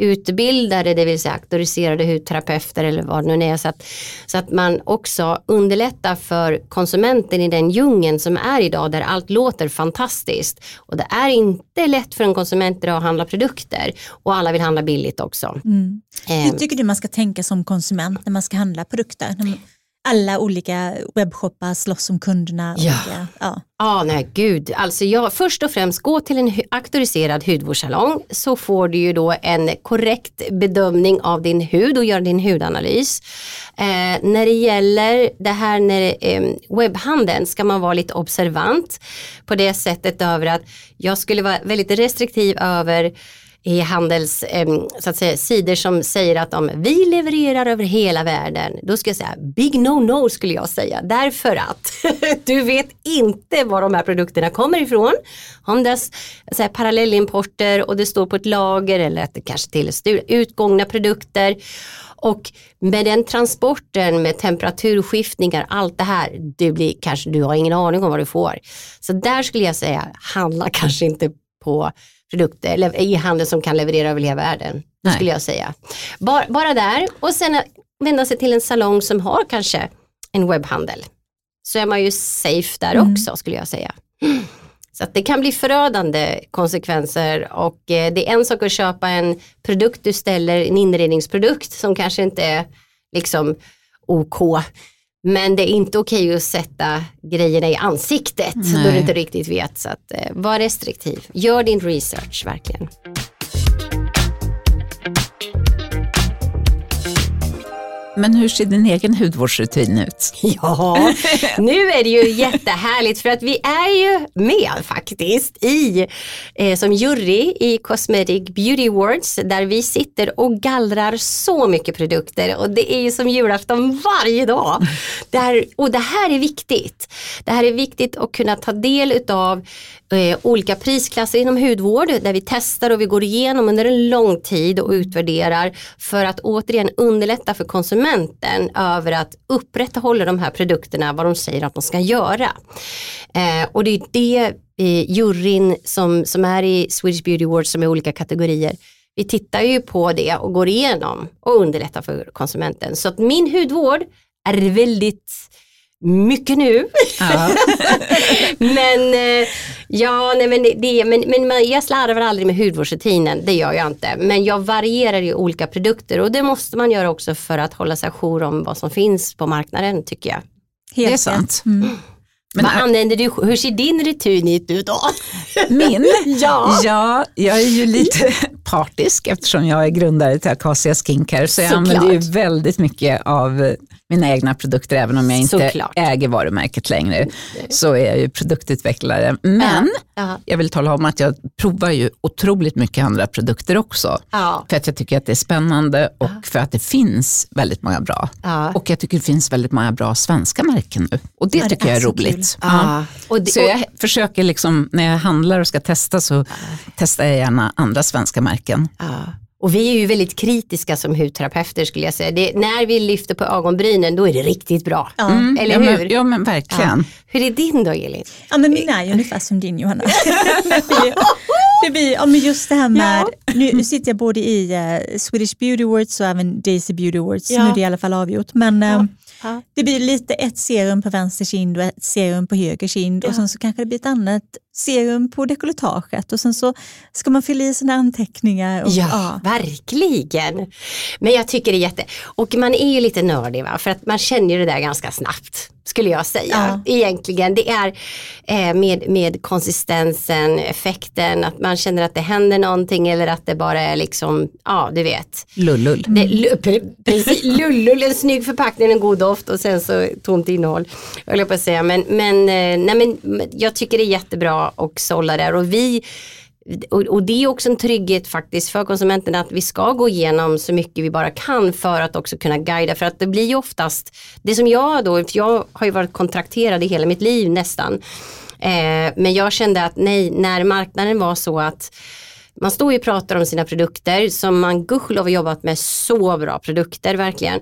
utbildade, det vill säga auktoriserade hudterapeuter eller vad det nu är. Så att, så att man också underlättar för konsumenten i den djungeln som är idag där allt låter fantastiskt. Och det är inte lätt för en konsument idag att handla produkter och alla vill handla billigt också. Mm. Hur tycker du man ska tänka som konsument när man ska handla produkter? Alla olika webbshoppar slåss om kunderna. Ja, olika, ja. ah, nej gud. Alltså jag, först och främst gå till en auktoriserad hudvårdssalong så får du ju då en korrekt bedömning av din hud och gör din hudanalys. Eh, när det gäller det här när eh, webbhandeln ska man vara lite observant på det sättet över att jag skulle vara väldigt restriktiv över i handels så att säga, sidor som säger att om vi levererar över hela världen, då ska jag säga big no-no skulle jag säga. Därför att du vet inte var de här produkterna kommer ifrån. Om det är parallellimporter och det står på ett lager eller att det kanske till utgångna produkter. Och med den transporten med temperaturskiftningar, allt det här, du, blir kanske, du har ingen aning om vad du får. Så där skulle jag säga, handla kanske inte på produkter, eller e-handel som kan leverera över hela världen. Det skulle jag säga. Bara, bara där och sen vända sig till en salong som har kanske en webbhandel. Så är man ju safe där mm. också skulle jag säga. Så det kan bli förödande konsekvenser och eh, det är en sak att köpa en produkt du ställer, en inredningsprodukt som kanske inte är liksom OK men det är inte okej att sätta grejerna i ansiktet Nej. då du inte riktigt vet. Så att, eh, var restriktiv. Gör din research verkligen. Men hur ser din egen hudvårdsrutin ut? Ja, nu är det ju jättehärligt för att vi är ju med faktiskt i, eh, som jury i Cosmetic Beauty Awards där vi sitter och gallrar så mycket produkter och det är ju som julafton varje dag. Där, och det här är viktigt. Det här är viktigt att kunna ta del utav eh, olika prisklasser inom hudvård där vi testar och vi går igenom under en lång tid och utvärderar för att återigen underlätta för konsumenter konsumenten över att upprätthålla de här produkterna vad de säger att de ska göra. Eh, och det är det eh, juryn som, som är i Swedish Beauty Awards som är olika kategorier vi tittar ju på det och går igenom och underlättar för konsumenten. Så att min hudvård är väldigt mycket nu. Ja. men eh, ja, nej, men, det, men, men man- jag slarvar aldrig med hudvårdsrutinen, det gör jag inte. Men jag varierar ju olika produkter och det måste man göra också för att hålla sig ajour om vad som finns på marknaden tycker jag. Helt Det är sant. Mm. Men vad använder du, hur ser din rutin ut då? min? Ja. ja, jag är ju lite partisk eftersom jag är grundare till Acacia Skincare. Så jag Såklart. använder ju väldigt mycket av eh, mina egna produkter. Även om jag inte Såklart. äger varumärket längre så är jag ju produktutvecklare. Men Ja. jag vill tala om att jag provar ju otroligt mycket andra produkter också. Ja. För att jag tycker att det är spännande och för att det finns väldigt många bra. Och jag tycker det finns väldigt många bra svenska märken nu. Och det det tycker jag är är så roligt. Och det, Så jag försöker liksom, när jag handlar och ska testa så testar jag gärna andra svenska märken. Ja. Och vi är ju väldigt kritiska som hudterapeuter skulle jag säga. Det, när vi lyfter på ögonbrynen då är det riktigt bra. Ja. Mm. Eller ja, hur? Men, ja men verkligen. Hur är din då Elin? Ja men min är ju ungefär som din Johanna. det blir, det blir, ja, men just det här med, nu sitter jag både i eh, Swedish Beauty Awards och även Daisy Beauty Awards, Ja. nu är det i alla fall avgjort. Men Ja. det blir lite ett serum på vänster kind och ett serum på höger kind och sen så kanske det blir ett annat serum på dekolletaget och sen så ska man fylla i sina anteckningar. Och, Ja, verkligen. Men jag tycker det är jätte... Och man är ju lite nördig va, för att man känner ju det där ganska snabbt. Skulle jag säga. Egentligen. Det är eh, med, med konsistensen, effekten, att man känner att det händer någonting eller att det bara är liksom, ja du vet. Lullull. Det, precis, lullull, en snygg förpackning, en god doft och sen så tomt innehåll. höll Jag på att säga. Men, men, eh, nej, men men jag tycker det är jättebra och sålla där och vi och, och det är också en trygghet faktiskt för konsumenterna att vi ska gå igenom så mycket vi bara kan för att också kunna guida. För att det blir ju oftast, det som jag då, för jag har ju varit kontrakterad i hela mitt liv nästan. Eh, men jag kände att nej, när marknaden var så att man står ju och pratar om sina produkter som man gudskelov har jobbat med så bra produkter verkligen.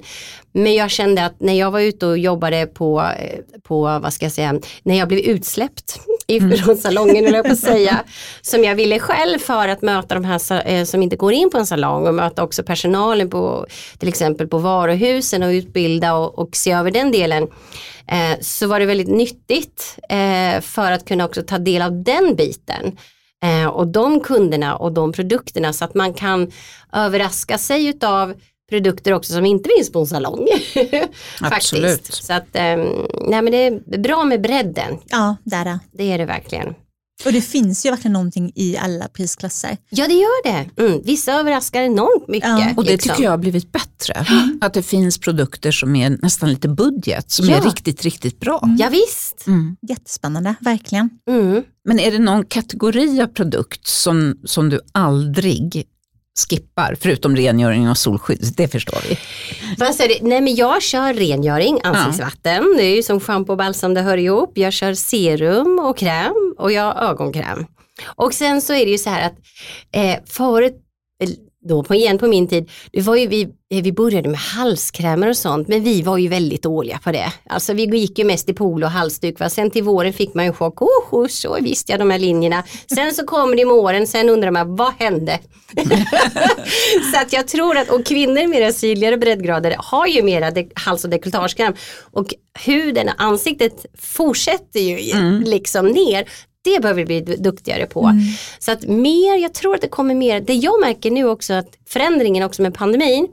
Men jag kände att när jag var ute och jobbade på, eh, på vad ska jag säga, när jag blev utsläppt ifrån salongen eller jag på att säga, som jag ville själv för att möta de här eh, som inte går in på en salong och möta också personalen på till exempel på varuhusen och utbilda och, och se över den delen. Eh, så var det väldigt nyttigt eh, för att kunna också ta del av den biten. Eh, och de kunderna och de produkterna så att man kan överraska sig utav produkter också som inte finns på en salong. Absolut. Faktiskt. Så att, eh, nej men det är bra med bredden, ja där, där. det är det verkligen. Och det finns ju verkligen någonting i alla prisklasser. Ja det gör det. Mm, vissa överraskar enormt mycket. Ja. Och det liksom. tycker jag har blivit bättre. Att det finns produkter som är nästan lite budget, som Ja. är riktigt, riktigt bra. Ja, visst. Mm. Jättespännande, verkligen. Mm. Men är det någon kategori av produkt som, som du aldrig skippar, förutom rengöring och solskydd? Det förstår vi. Du? Nej men jag kör rengöring, ansiktsvatten, det är ju som schampo och balsam det hör ihop. Jag kör serum och kräm och jag ögonkräm. Och sen så är det ju så här att eh, förut, då på, igen på min tid, det var ju vi, eh, vi började med halskrämer och sånt men vi var ju väldigt dåliga på det. Alltså vi gick ju mest i pool och halsduk. Va? Sen till våren fick man en chock, oh, så visste jag de här linjerna. Sen så kommer det med åren, sen undrar man vad hände? så att jag tror att, och kvinnor med sydligare breddgrader har ju mera de, hals och dekolletagekräm och huden och ansiktet fortsätter ju liksom ner. Det behöver vi bli duktigare på. Så att mer, jag tror att det kommer mer, det jag märker nu också att förändringen också med pandemin,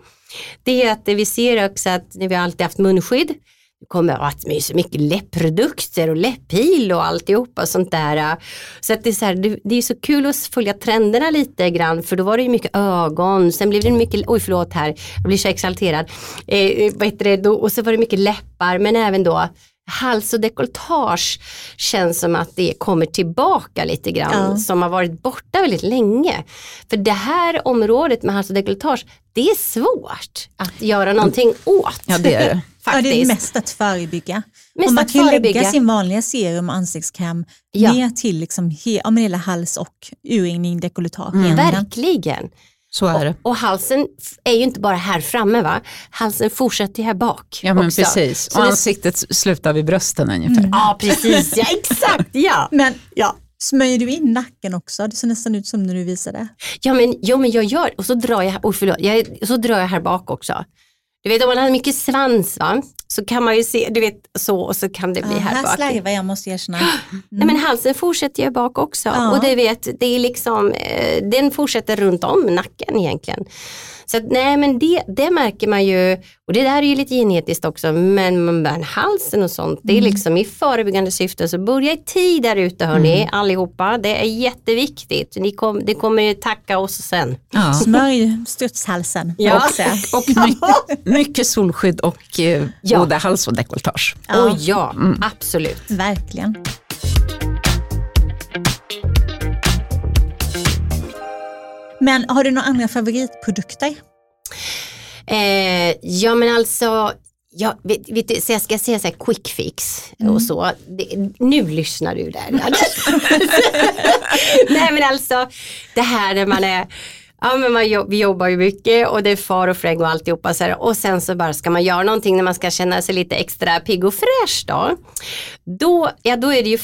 det är att vi ser också att när vi har alltid haft munskydd, det kommer att är så mycket läppprodukter och läpphil och alltihopa och sånt där. Så att det är så här, det, det är så kul att följa trenderna lite grann för då var det ju mycket ögon, sen blev det mycket, oj förlåt här, jag blir så exalterad. Eh, vad heter det, då, och så var det mycket läppar men även då hals och dekolletage känns som att det kommer tillbaka lite grann Ja. som har varit borta väldigt länge. För det här området med hals och dekolletage, det är svårt att göra någonting åt. Ja, det är det. Ja, Faktiskt. det är mest att förebygga. Mest och man att kan förebygga. lägga sin vanliga serum och ansiktskräm Ja. ner till liksom he, ja, hela hals och urringning, dekolletage Mm. Verkligen. Så är det. Och halsen f- är ju inte bara här framme va? Halsen fortsätter här bak Ja men också. precis. Så Och det- ansiktet slutar vid brösten ungefär. Ja precis, ja exakt ja. Men Ja. smörjer du in nacken också? Det ser nästan ut som när du visade. Ja men, ja men jag gör, och så drar jag, oh, förlåt, jag, så drar jag här bak också. Du vet om man har mycket svans va? Så kan man ju se, du vet så och så kan det bli Ja, här här bak. slarvar jag måste erkänna. Nej men halsen fortsätter ju bak också Ja. och det vet, det är liksom, eh, den fortsätter runt om nacken egentligen. Så att, nej men det, det märker man ju, och det där är ju lite genetiskt också, men man bär halsen och sånt, det är Mm. liksom i förebyggande syfte, så börja i tid där ute hörni, allihopa, det är jätteviktigt. Ni kom, det kommer ju tacka oss sen. Ja. Smörj strutshalsen Ja. också. Och, Mycket, mycket solskydd och eh, Ja. både hals och dekolletage. Ja. och ja, absolut. Verkligen. Men har du några andra favoritprodukter? Eh, ja men alltså, ja, vet, vet du, så jag ska säga så här quick fix och så. Det, nu lyssnar du där. Nej men alltså, det här när man är Ja men man, jobb- vi jobbar ju mycket och det är far och fräng och alltihopa så här. och sen så bara ska man göra någonting när man ska känna sig lite extra pigg och fräsch då. Då, ja, då är det ju,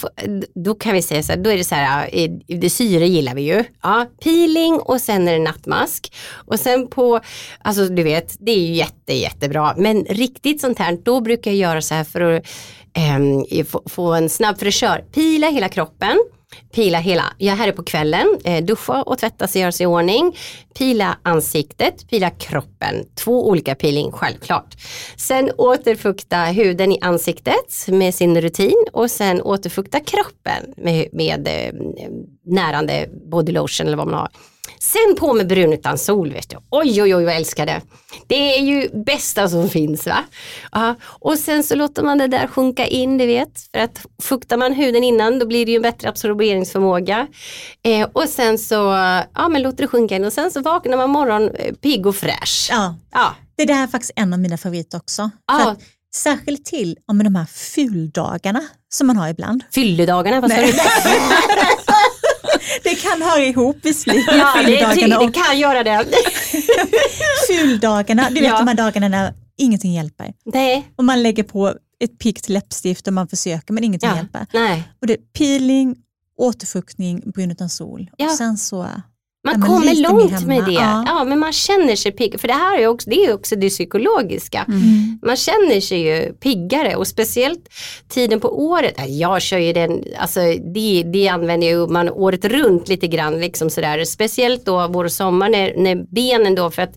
då kan vi säga så här, då är det så här, ja, det syre gillar vi ju. Ja, peeling och sen är det nattmask. Och sen på, alltså du vet, det är ju jätte, jättebra. Men riktigt sånt här, då brukar jag göra så här för att eh, få, få en snabb fräschör. Pila hela kroppen. Pila hela, jag är här på kvällen, eh, duscha och tvätta sig, göra sig i ordning. Pila ansiktet, pila kroppen. Två olika peeling, självklart. Sen återfukta huden i ansiktet med sin rutin och sen återfukta kroppen med, med eh, närande body lotion eller vad man har. Sen på med brun utan sol, vet du. Oj, oj, oj, vad jag älskar det. Det är ju bästa som finns, va? Ja, och sen så låter man det där sjunka in, du vet. För att fuktar man huden innan, då blir det ju en bättre absorberingsförmåga. Eh, och sen så, ja men låter det sjunka in och sen så vaknar man morgon eh, pigg och fräsch. Ja, Ja, det där är faktiskt en av mina favoriter också. Ja. Särskilt till om de här fuldagarna som man har ibland. fylledagarna, vad sa du? Det kan höra ihop visserligen. Ja, det, ty- det kan göra det. fuldagarna. Du vet Ja. de här dagarna när ingenting hjälper. Nej, Och man lägger på ett piggt läppstift och man försöker men ingenting ja. hjälper. Nej. Och det är peeling, återfuktning, brun utan sol. Ja. Och sen så Man Ja, kommer långt med det. Ja. Ja. men man känner sig pigg. För det här är också det, är också det psykologiska. Man känner sig ju piggare och speciellt tiden på året. Ja, Jag kör ju den, alltså det, det använder ju man året runt lite grann. Liksom sådär. Speciellt då vår och sommar när, när benen då, för att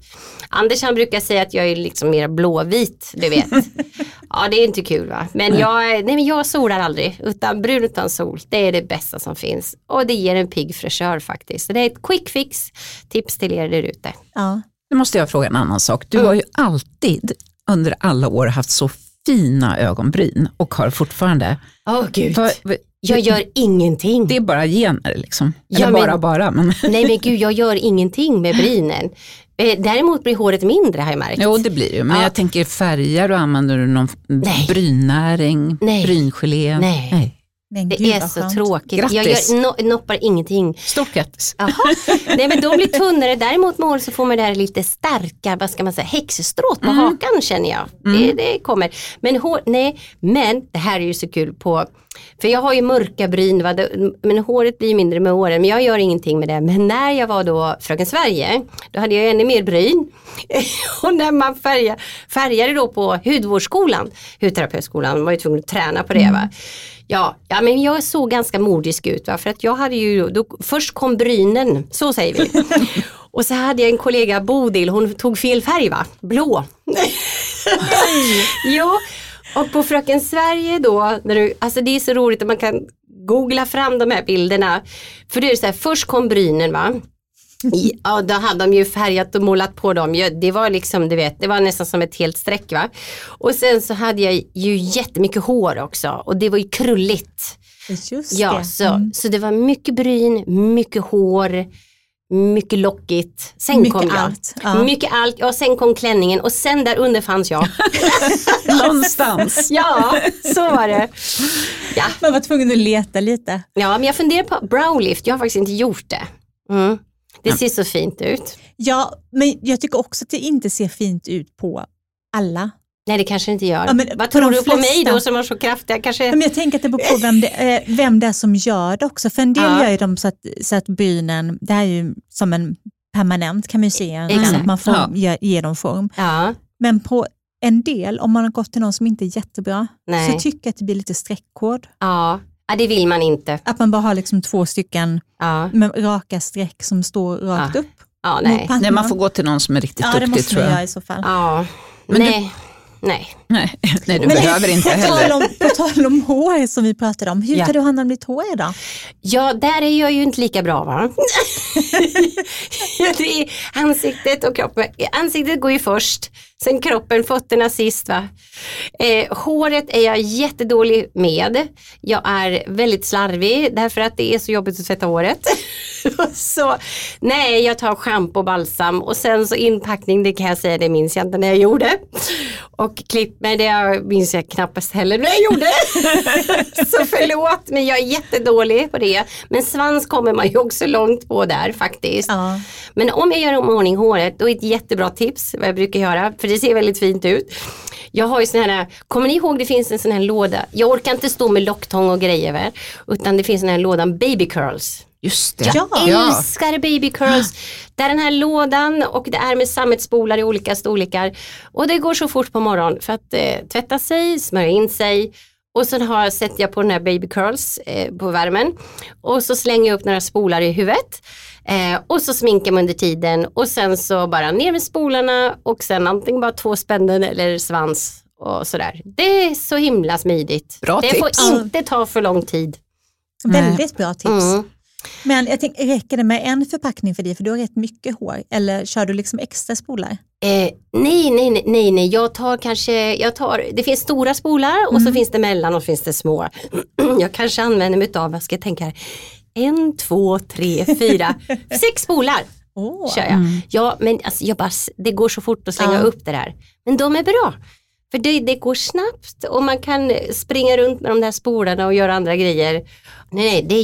Anders han brukar säga att jag är liksom mer blåvit, du vet. ja det är inte kul va. Men jag, nej, men jag solar aldrig, utan brun utan sol, det är det bästa som finns. Och det ger en pigg fräschör faktiskt. Så det är ett quick fix, tips till er där ute. ja. Nu måste jag fråga en annan sak. Du Mm. har ju alltid under alla år haft så fina ögonbryn och har fortfarande. Åh gud. Vad- Jag gör ingenting. Det är bara gener liksom. Ja, Eller men- bara bara. Men, Nej men gud, jag gör ingenting med brynen. Eh, Däremot blir håret mindre har jag märkt. jo det blir det ju. Men Ja. jag tänker färger och använder du någon Nej. brynnäring, Nej. bryngelé? Nej. Men Det gud är så skönt. tråkigt. Jag Grattis. gör, no, noppar ingenting. Stort grattis. Nej men de blir tunnare. Däremot med så får man det här lite starka, vad ska man säga, häxstråt på hakan känner jag. Det, det kommer. Men hår, nej, men det här är ju så kul på för jag har ju mörka bryn, va? Men håret blir mindre med åren. Men jag gör ingenting med det. Men när jag var då Fröken Sverige, då hade jag ännu mer bryn. och när man färgade, färgade då på hudvårdsskolan, hudterapeutskolan, var ju tvungen att träna på det. Va? Ja, ja, men jag såg ganska modisk ut. Va? För att jag hade ju, då, först kom brynen, så säger vi. och så hade jag en kollega, Bodil, hon tog fel färg va? Blå. jo, och på Fröken Sverige då, när du, alltså det är så roligt att man kan googla fram de här bilderna. För det är så här, först kom brynen va. Ja, då hade de ju färgat och målat på dem. Det var liksom, du vet, det var nästan som ett helt streck va. Och sen så hade jag ju jättemycket hår också och det var ju krulligt. Just Ja, det. så, Mm. så det var mycket bryn, mycket hår, mycket lockigt. Sen Mycket kom jag. allt, ja. Mycket allt, ja sen kom klänningen och sen där under fanns jag. Någonstans. ja, så var det. Ja. Man var tvungen att leta lite. ja, men jag funderar på browlift, jag har faktiskt inte gjort det. Mm. Det ser så fint ut. Ja, men jag tycker också att det inte ser fint ut på alla. Nej det kanske det inte gör. Ja, men Vad på tror de du på mig flesta- då som har så kraftiga, kanske? Men jag tänker att det beror på vem det, eh, vem det är som gör det också. För en del Ja. gör ju dem så att, så att brynen, det här är ju som en permanent kan man ju se, att man får Ja. ge, ge dem form. Ja, Men på en del, om man har gått till någon som inte är jättebra, Nej. så tycker jag att det blir lite streckkod. Ja. ja, det vill man inte. Att man bara har liksom två stycken Ja, med raka streck som står rakt Ja. upp. ja nej. Nej, man får gå till någon som är riktigt Ja, det duktig måste tror man jag. göra i så fall. Ja, Men du- nej. Nej. Nej, du Men behöver inte på heller. Tal om, på tal om hår som vi pratade om, hur Ja. tar du hand om ditt hår idag? Ja, där är jag ju inte lika bra va? det är ansiktet och kroppen. Ansiktet går ju först, sen kroppen, fötterna sist va. Eh, håret är jag jättedålig med. Jag är väldigt slarvig därför att det är så jobbigt att tvätta håret. så nej, jag tar schampo och balsam och sen så inpackning, det kan jag säga, det minns jag inte när jag gjorde. Och klipp mig, det minns jag knappast heller när jag gjorde. så förlåt, men jag är jättedålig på det. Men svans kommer man ju också långt på där faktiskt. Ja. Men om jag gör om ordning håret, då är ett jättebra tips vad jag brukar göra, för det ser väldigt fint ut. Jag har ju sån här, kommer ni ihåg det finns en sån här låda, jag orkar inte stå med locktång och grejer utan det finns den här lådan baby curls. Just det. Ja. Älskar baby curls. Det är den här lådan och det är med sammetspolar i olika storlekar. Och det går så fort på morgonen för att eh, tvätta sig, smörja in sig och sen har, sätter jag på den här baby curls eh, på värmen och så slänger jag upp några spolar i huvudet. Eh, och så sminkar man under tiden och sen så bara ner med spolarna och sen antingen bara två spännen eller svans och sådär. Det är så himla smidigt. Bra det tips. får inte ta för lång tid. Väldigt bra tips. Mm. Men jag tänker, räcker det med en förpackning för dig? För du har rätt mycket hår. Eller kör du liksom extra spolar? Eh, nej, nej, nej, nej, jag tar kanske, jag tar, det finns stora spolar och så finns det mellan och så finns det små. jag kanske använder mig av, vad ska jag tänka här, en, två, tre, fyra, sex spolar Åh. kör jag. Ja, men alltså, jag bara, det går så fort att slänga Ja. upp det där. Men de är bra. För det, det går snabbt och man kan springa runt med de där spolarna och göra andra grejer. Nej, nej, det är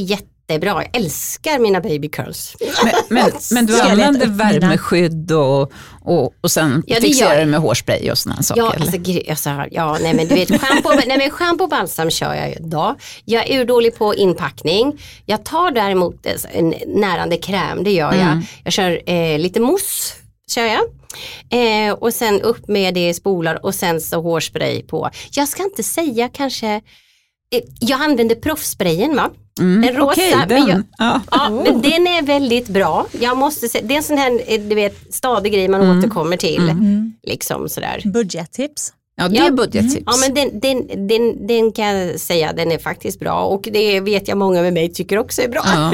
jättebra. Jag älskar mina baby curls. Men, men, men du använder värmeskydd och, och, och sen Ja, det fixerar du med hårspray och sådana saker? Ja, alltså, alltså, ja, nej men du vet, schampo, nej, men schampo och balsam kör jag idag. Jag är urdålig på inpackning. Jag tar däremot eh, en närande kräm, det gör jag. Mm. Jag kör eh, lite mousse, kör jag. Eh, och sen upp med det i spolar och sen så hårspray på. Jag ska inte säga kanske, jag använder proffssprayen va? Mm, en rosa, men den. jag- ja. Ja, men den är väldigt bra. Jag måste säga, det är en sån här eh, du vet, stadig grej man återkommer till. Mm. Liksom sådär. Budgettips. ja, det är budgettips. Ja men den, den, den, den kan jag säga, den är faktiskt bra och det vet jag många med mig tycker också är bra. Ja.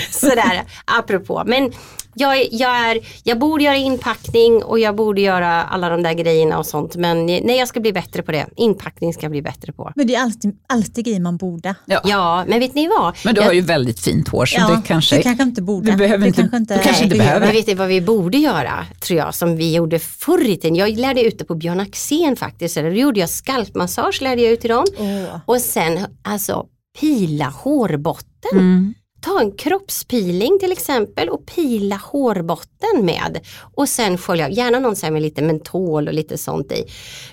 Sådär, apropå. Men jag, är- jag, är, jag borde göra inpackning och jag borde göra alla de där grejerna och sånt. Men nej, jag ska bli bättre på det. Inpackning ska jag bli bättre på. Men det är alltid, alltid grejer man borde. Ja. Ja, men vet ni vad? Men du Jag- har ju väldigt fint hår så det kanske... du kanske inte borde. du behöver inte- kanske inte, du kanske inte behöver. behöver. Men vet ni vad vi borde göra, tror jag, som vi gjorde förr i tiden? Jag lärde ut det på Björn Axén faktiskt. Eller Då gjorde jag skalpmassage, lärde jag ut till dem. Åh. Och sen alltså pila hårbotten. Mm. Ta en kroppspeeling till exempel och pila hårbotten med. Och sen skölja, gärna någon så med lite mentol och lite sånt i.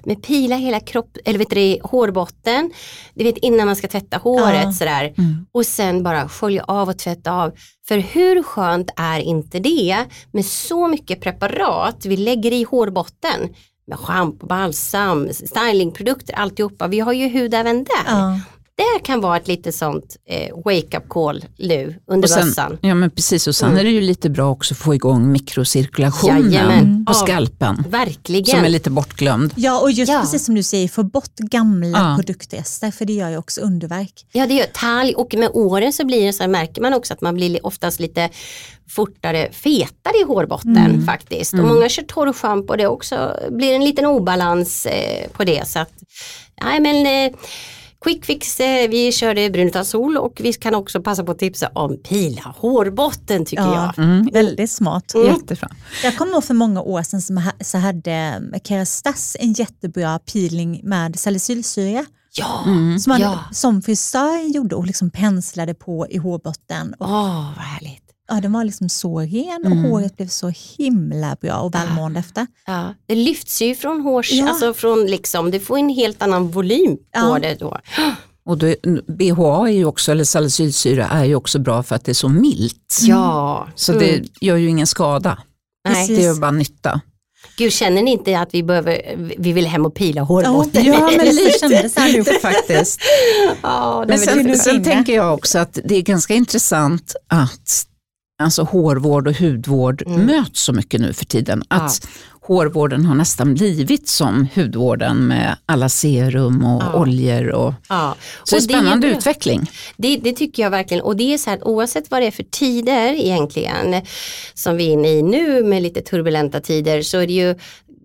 Men pila hela kropp, eller vet du, hårbotten, du vet innan man ska tvätta håret Ja. sådär. Mm. Och sen bara skölja av och tvätta av. För hur skönt är inte det med så mycket preparat vi lägger i hårbotten. Med schampo, balsam, stylingprodukter, alltihopa. Vi har ju hud även där. Ja. Det kan vara ett lite sånt eh, wake-up call nu under Och sen, mössan. ja men precis och sen Mm. är det ju lite bra också att få igång mikrocirkulationen Jajamän. på Ja. skalpen. Verkligen. Som är lite bortglömd. ja, och just Ja. precis som du säger, få bort gamla Ja. produktrester, för det gör ju också underverk. Ja det gör talg och med åren så blir det så här, märker man också att man blir oftast lite fortare fetare i hårbotten Mm. faktiskt. Och många kör torrschampo och det också blir en liten obalans eh, på det. Så att, nej men eh, Quick fix, eh, vi körde brun utan sol och vi kan också passa på att tipsa om pila hårbotten tycker Ja. jag. Mm. Väldigt smart. Mm. Jättebra. Jag kommer ihåg för många år sedan som så hade eh, Kerastas en jättebra peeling med salicylsyra Ja, Mm. som, man, Ja. som frisören gjorde och liksom penslade på i hårbotten. Åh vad härligt. Ja, den var liksom så ren och Mm. håret blev så himla bra och välmående efter. Ja, det lyfts ju från hårs, Ja. alltså från liksom, det får en helt annan volym på Ja. det då. Och då, BHA är ju också, eller salicylsyra är ju också bra för att det är så milt. Ja, Så Mm. det gör ju ingen skada. Nej. Det gör bara nytta. Gud, känner ni inte att vi, behöver, vi vill hem och pila hårbotten? Ja, men lite kändes nu. faktiskt. Ja, Men sen, sen tänker jag också att det är ganska intressant att alltså hårvård och hudvård Mm. möts så mycket nu för tiden. Att hårvården har nästan blivit som hudvården med alla serum och Ja. oljor. Och, ja. så det är Och spännande bra. utveckling. Det, det tycker jag verkligen och det är så här att oavsett vad det är för tider egentligen som vi är inne i nu med lite turbulenta tider så är det ju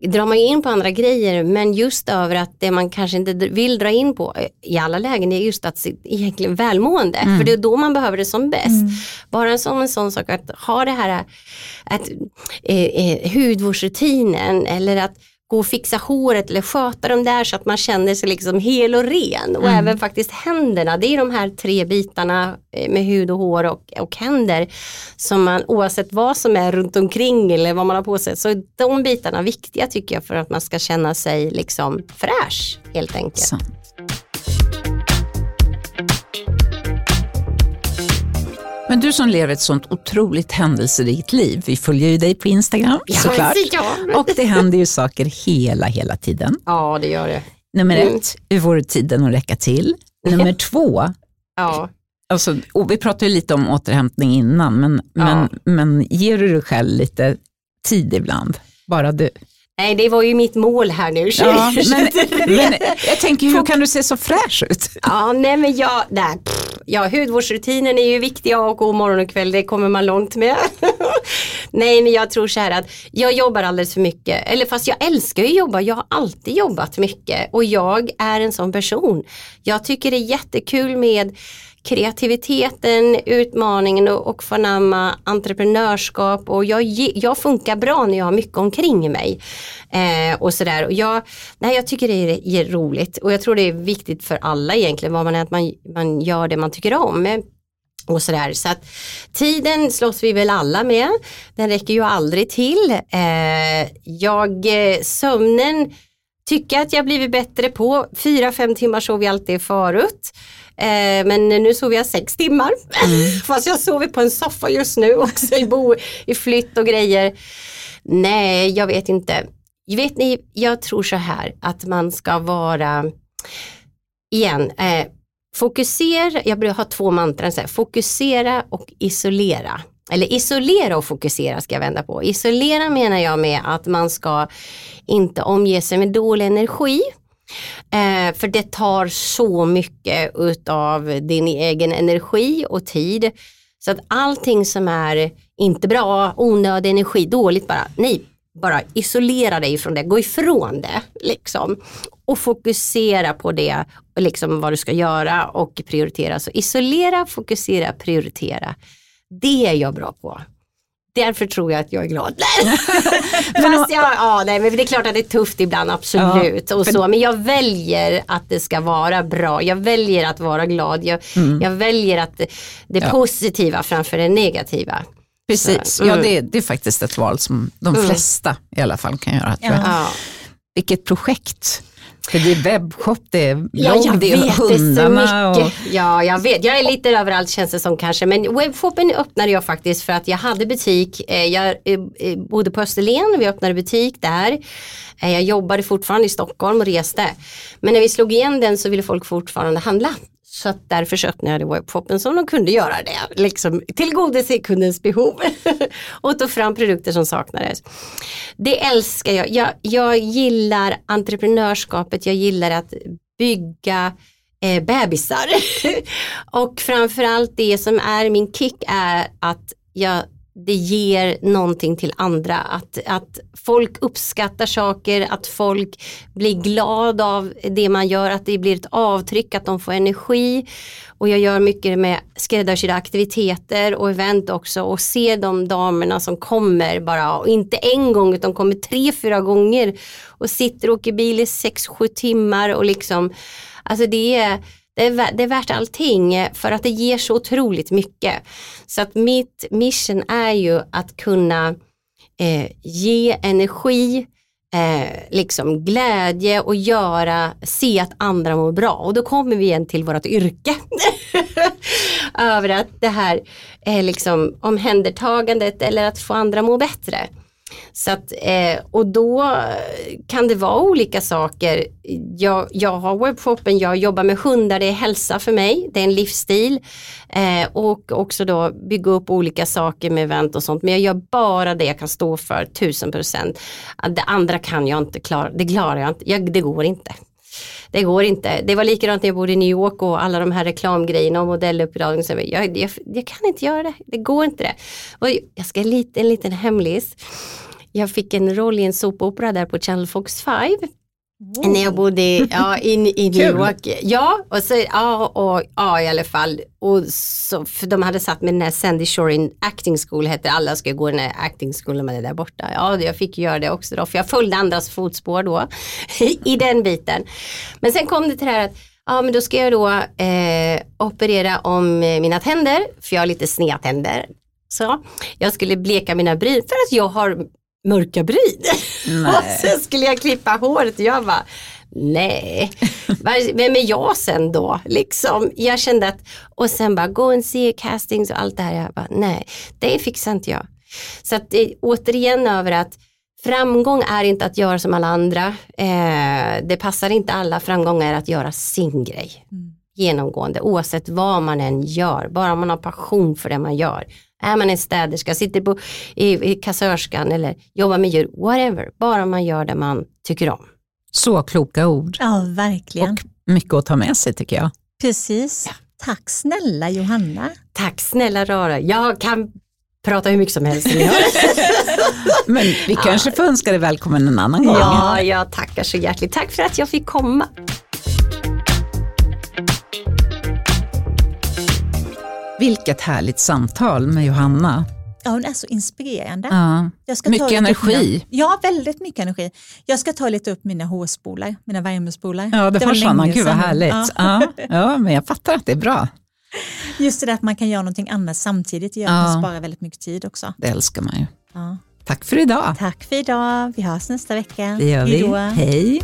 drar man in på andra grejer men just över att det man kanske inte vill dra in på i alla lägen är just att sitt egentligen välmående. För det är då man behöver det som bäst. Bara som en sån sak att ha det här att, eh, eh, hudvårdsrutinen eller att gå och fixa håret eller sköta dem där så att man känner sig liksom hel och ren. Och även faktiskt händerna, det är de här tre bitarna eh, med hud och hår och, och händer som man oavsett vad som är runt omkring eller vad man har på sig så är de bitarna viktiga tycker jag för att man ska känna sig liksom fräsch helt enkelt. Sant. Men du som lever ett sånt otroligt händelserikt liv, vi följer ju dig på Instagram såklart. ja. Och det händer ju saker hela, hela tiden. ja, det gör det. Nummer Mm. ett, hur får du tiden att räcka till? Nummer två, Ja. alltså, och vi pratade ju lite om återhämtning innan, men, men, men ger du dig själv lite tid ibland? Bara du. Nej, det var ju mitt mål här nu. Ja, men, men jag tänker, hur kan du se så fräsch ut? Ja, nej men jag, nej, pff, ja, hudvårdsrutinen är ju viktig och god morgon och kväll, det kommer man långt med. nej, men jag tror så här att jag jobbar alldeles för mycket, eller fast jag älskar ju att jobba, jag har alltid jobbat mycket och jag är en sån person. Jag tycker det är jättekul med kreativiteten, utmaningen och, och förnamma entreprenörskap och jag, jag funkar bra när jag har mycket omkring mig. Eh, och sådär. Och jag, nej, jag tycker det är, är roligt och jag tror det är viktigt för alla egentligen vad man är, att man, man gör det man tycker om. Och sådär. Så att tiden slåss vi väl alla med. Den räcker ju aldrig till. Eh, jag, eh, sömnen tycker att jag blivit bättre på. Fyra, fem timmar sov jag alltid förut. Eh, men nu sover jag sex timmar. Fast jag sover på en soffa just nu också i, bo, i flytt och grejer. Nej, jag vet inte. Vet ni, jag tror så här att man ska vara, igen, eh, fokusera, jag brukar ha två mantran, så här, fokusera och isolera. Eller isolera och fokusera ska jag vända på. Isolera menar jag med att man ska inte omge sig med dålig energi. Eh, för det tar så mycket utav din egen energi och tid. Så att allting som är inte bra, onödig energi, dåligt bara, nej, bara isolera dig från det, gå ifrån det liksom. Och fokusera på det, liksom vad du ska göra och prioritera. Så isolera, fokusera, prioritera. Det är jag bra på. Därför tror jag att jag är glad. Fast jag, ja, nej, men det är klart att det är tufft ibland, absolut. och så, men jag väljer att det ska vara bra. Jag väljer att vara glad. Jag, jag väljer att det, det Ja. positiva framför det negativa. Precis, Så, ja, mm. det, det är faktiskt ett val som de flesta i alla fall kan göra. Ja. Vilket projekt. För det är webbshop, det är blogg, Ja, det är hundarna. och, mycket. Ja, jag vet. Jag är lite överallt känns det som kanske. Men webbshoppen öppnade jag faktiskt för att jag hade butik. Eh, Jag eh, eh, bodde på Österlen, vi öppnade butik där. Jag jobbade fortfarande i Stockholm och reste. Men när vi slog igen den så ville folk fortfarande handla. Så att därför så öppnade jag webbshoppen som de kunde göra det. Liksom tillgodose kundens behov. och ta fram produkter som saknades. Det älskar jag. jag. Jag gillar entreprenörskapet. Jag gillar att bygga eh, bebisar. och framförallt det som är min kick är att jag, det ger någonting till andra. Att, att folk uppskattar saker, att folk blir glada av det man gör, att det blir ett avtryck, att de får energi. Och jag gör mycket med skräddarsydda aktiviteter och event också och ser de damerna som kommer bara, och inte en gång utan kommer tre, fyra gånger och sitter och åker bil i sex, sju timmar och liksom, alltså det är det är, det är värt allting eh, för att det ger så otroligt mycket. Så att mitt mission är ju att kunna eh, ge energi, eh, liksom glädje och göra, se att andra mår bra. Och då kommer vi igen till vårt yrke. Över att det här eh, liksom omhändertagandet eller att få andra må bättre. Så att, eh, och då kan det vara olika saker. Jag, jag har webbshoppen, jag jobbar med hundar, det är hälsa för mig, det är en livsstil. Eh, och också då bygga upp olika saker med event och sånt. Men jag gör bara det jag kan stå för, tusen procent. Det andra kan jag inte klara, det klarar jag inte, jag, det går inte. Det går inte. Det var likadant när jag bodde i New York och alla de här reklamgrejerna och modelluppdragen. Jag, jag, jag kan inte göra det, det går inte det. Och jag ska lite, en liten hemlis. Jag fick en roll i en såpopera där på Channel Fox 5 Wow. När jag bodde ja, in, i New York. Ja, och så, ja, och, ja, i alla fall. Och så, för de hade satt mig den här Sandy Shore in acting school, heter alla ska gå den här acting school när man är där borta. Ja, jag fick göra det också då, för jag följde andras fotspår då i den biten. Men sen kom det till det här att Ja men då ska jag då eh, operera om mina tänder, för jag har lite sneda tänder. Så jag skulle bleka mina bryn för att jag har mörka bryn. och sen skulle jag klippa håret och jag bara Nej, vem är jag sen då? Liksom, jag kände att, och sen bara gå och se castings och allt det här. Jag bara, nej, det fixar inte jag. Så att det, återigen över att framgång är inte att göra som alla andra. Eh, det passar inte alla. Framgång är att göra sin grej. Mm. Genomgående, oavsett vad man än gör. Bara man har passion för det man gör. Är man en städerska, sitter på, i, i kassörskan eller jobbar med djur, whatever. Bara man gör det man tycker om. Så kloka ord. Ja, verkligen. Och mycket att ta med sig tycker jag. Precis. Ja. Tack snälla Johanna. Tack snälla Rara. Jag kan prata hur mycket som helst. Men vi kanske får önska dig välkommen en annan gång. Ja, jag tackar så hjärtligt. Tack för att jag fick komma. Vilket härligt samtal med Johanna. Ja, hon är så inspirerande. Ja. mycket energi. Mina, ja, väldigt mycket energi. Jag ska ta lite upp mina hårspolar, mina värmespolar. Ja, det, det var sådana. Gud vad härligt. Ja. Ja. ja. men jag fattar att det är bra. Just det där att man kan göra någonting annat samtidigt gör att man sparar väldigt mycket tid också. Det älskar man ju. Tack för idag. Tack för idag. Vi hörs nästa vecka. Det gör vi. Hejdå. Hej.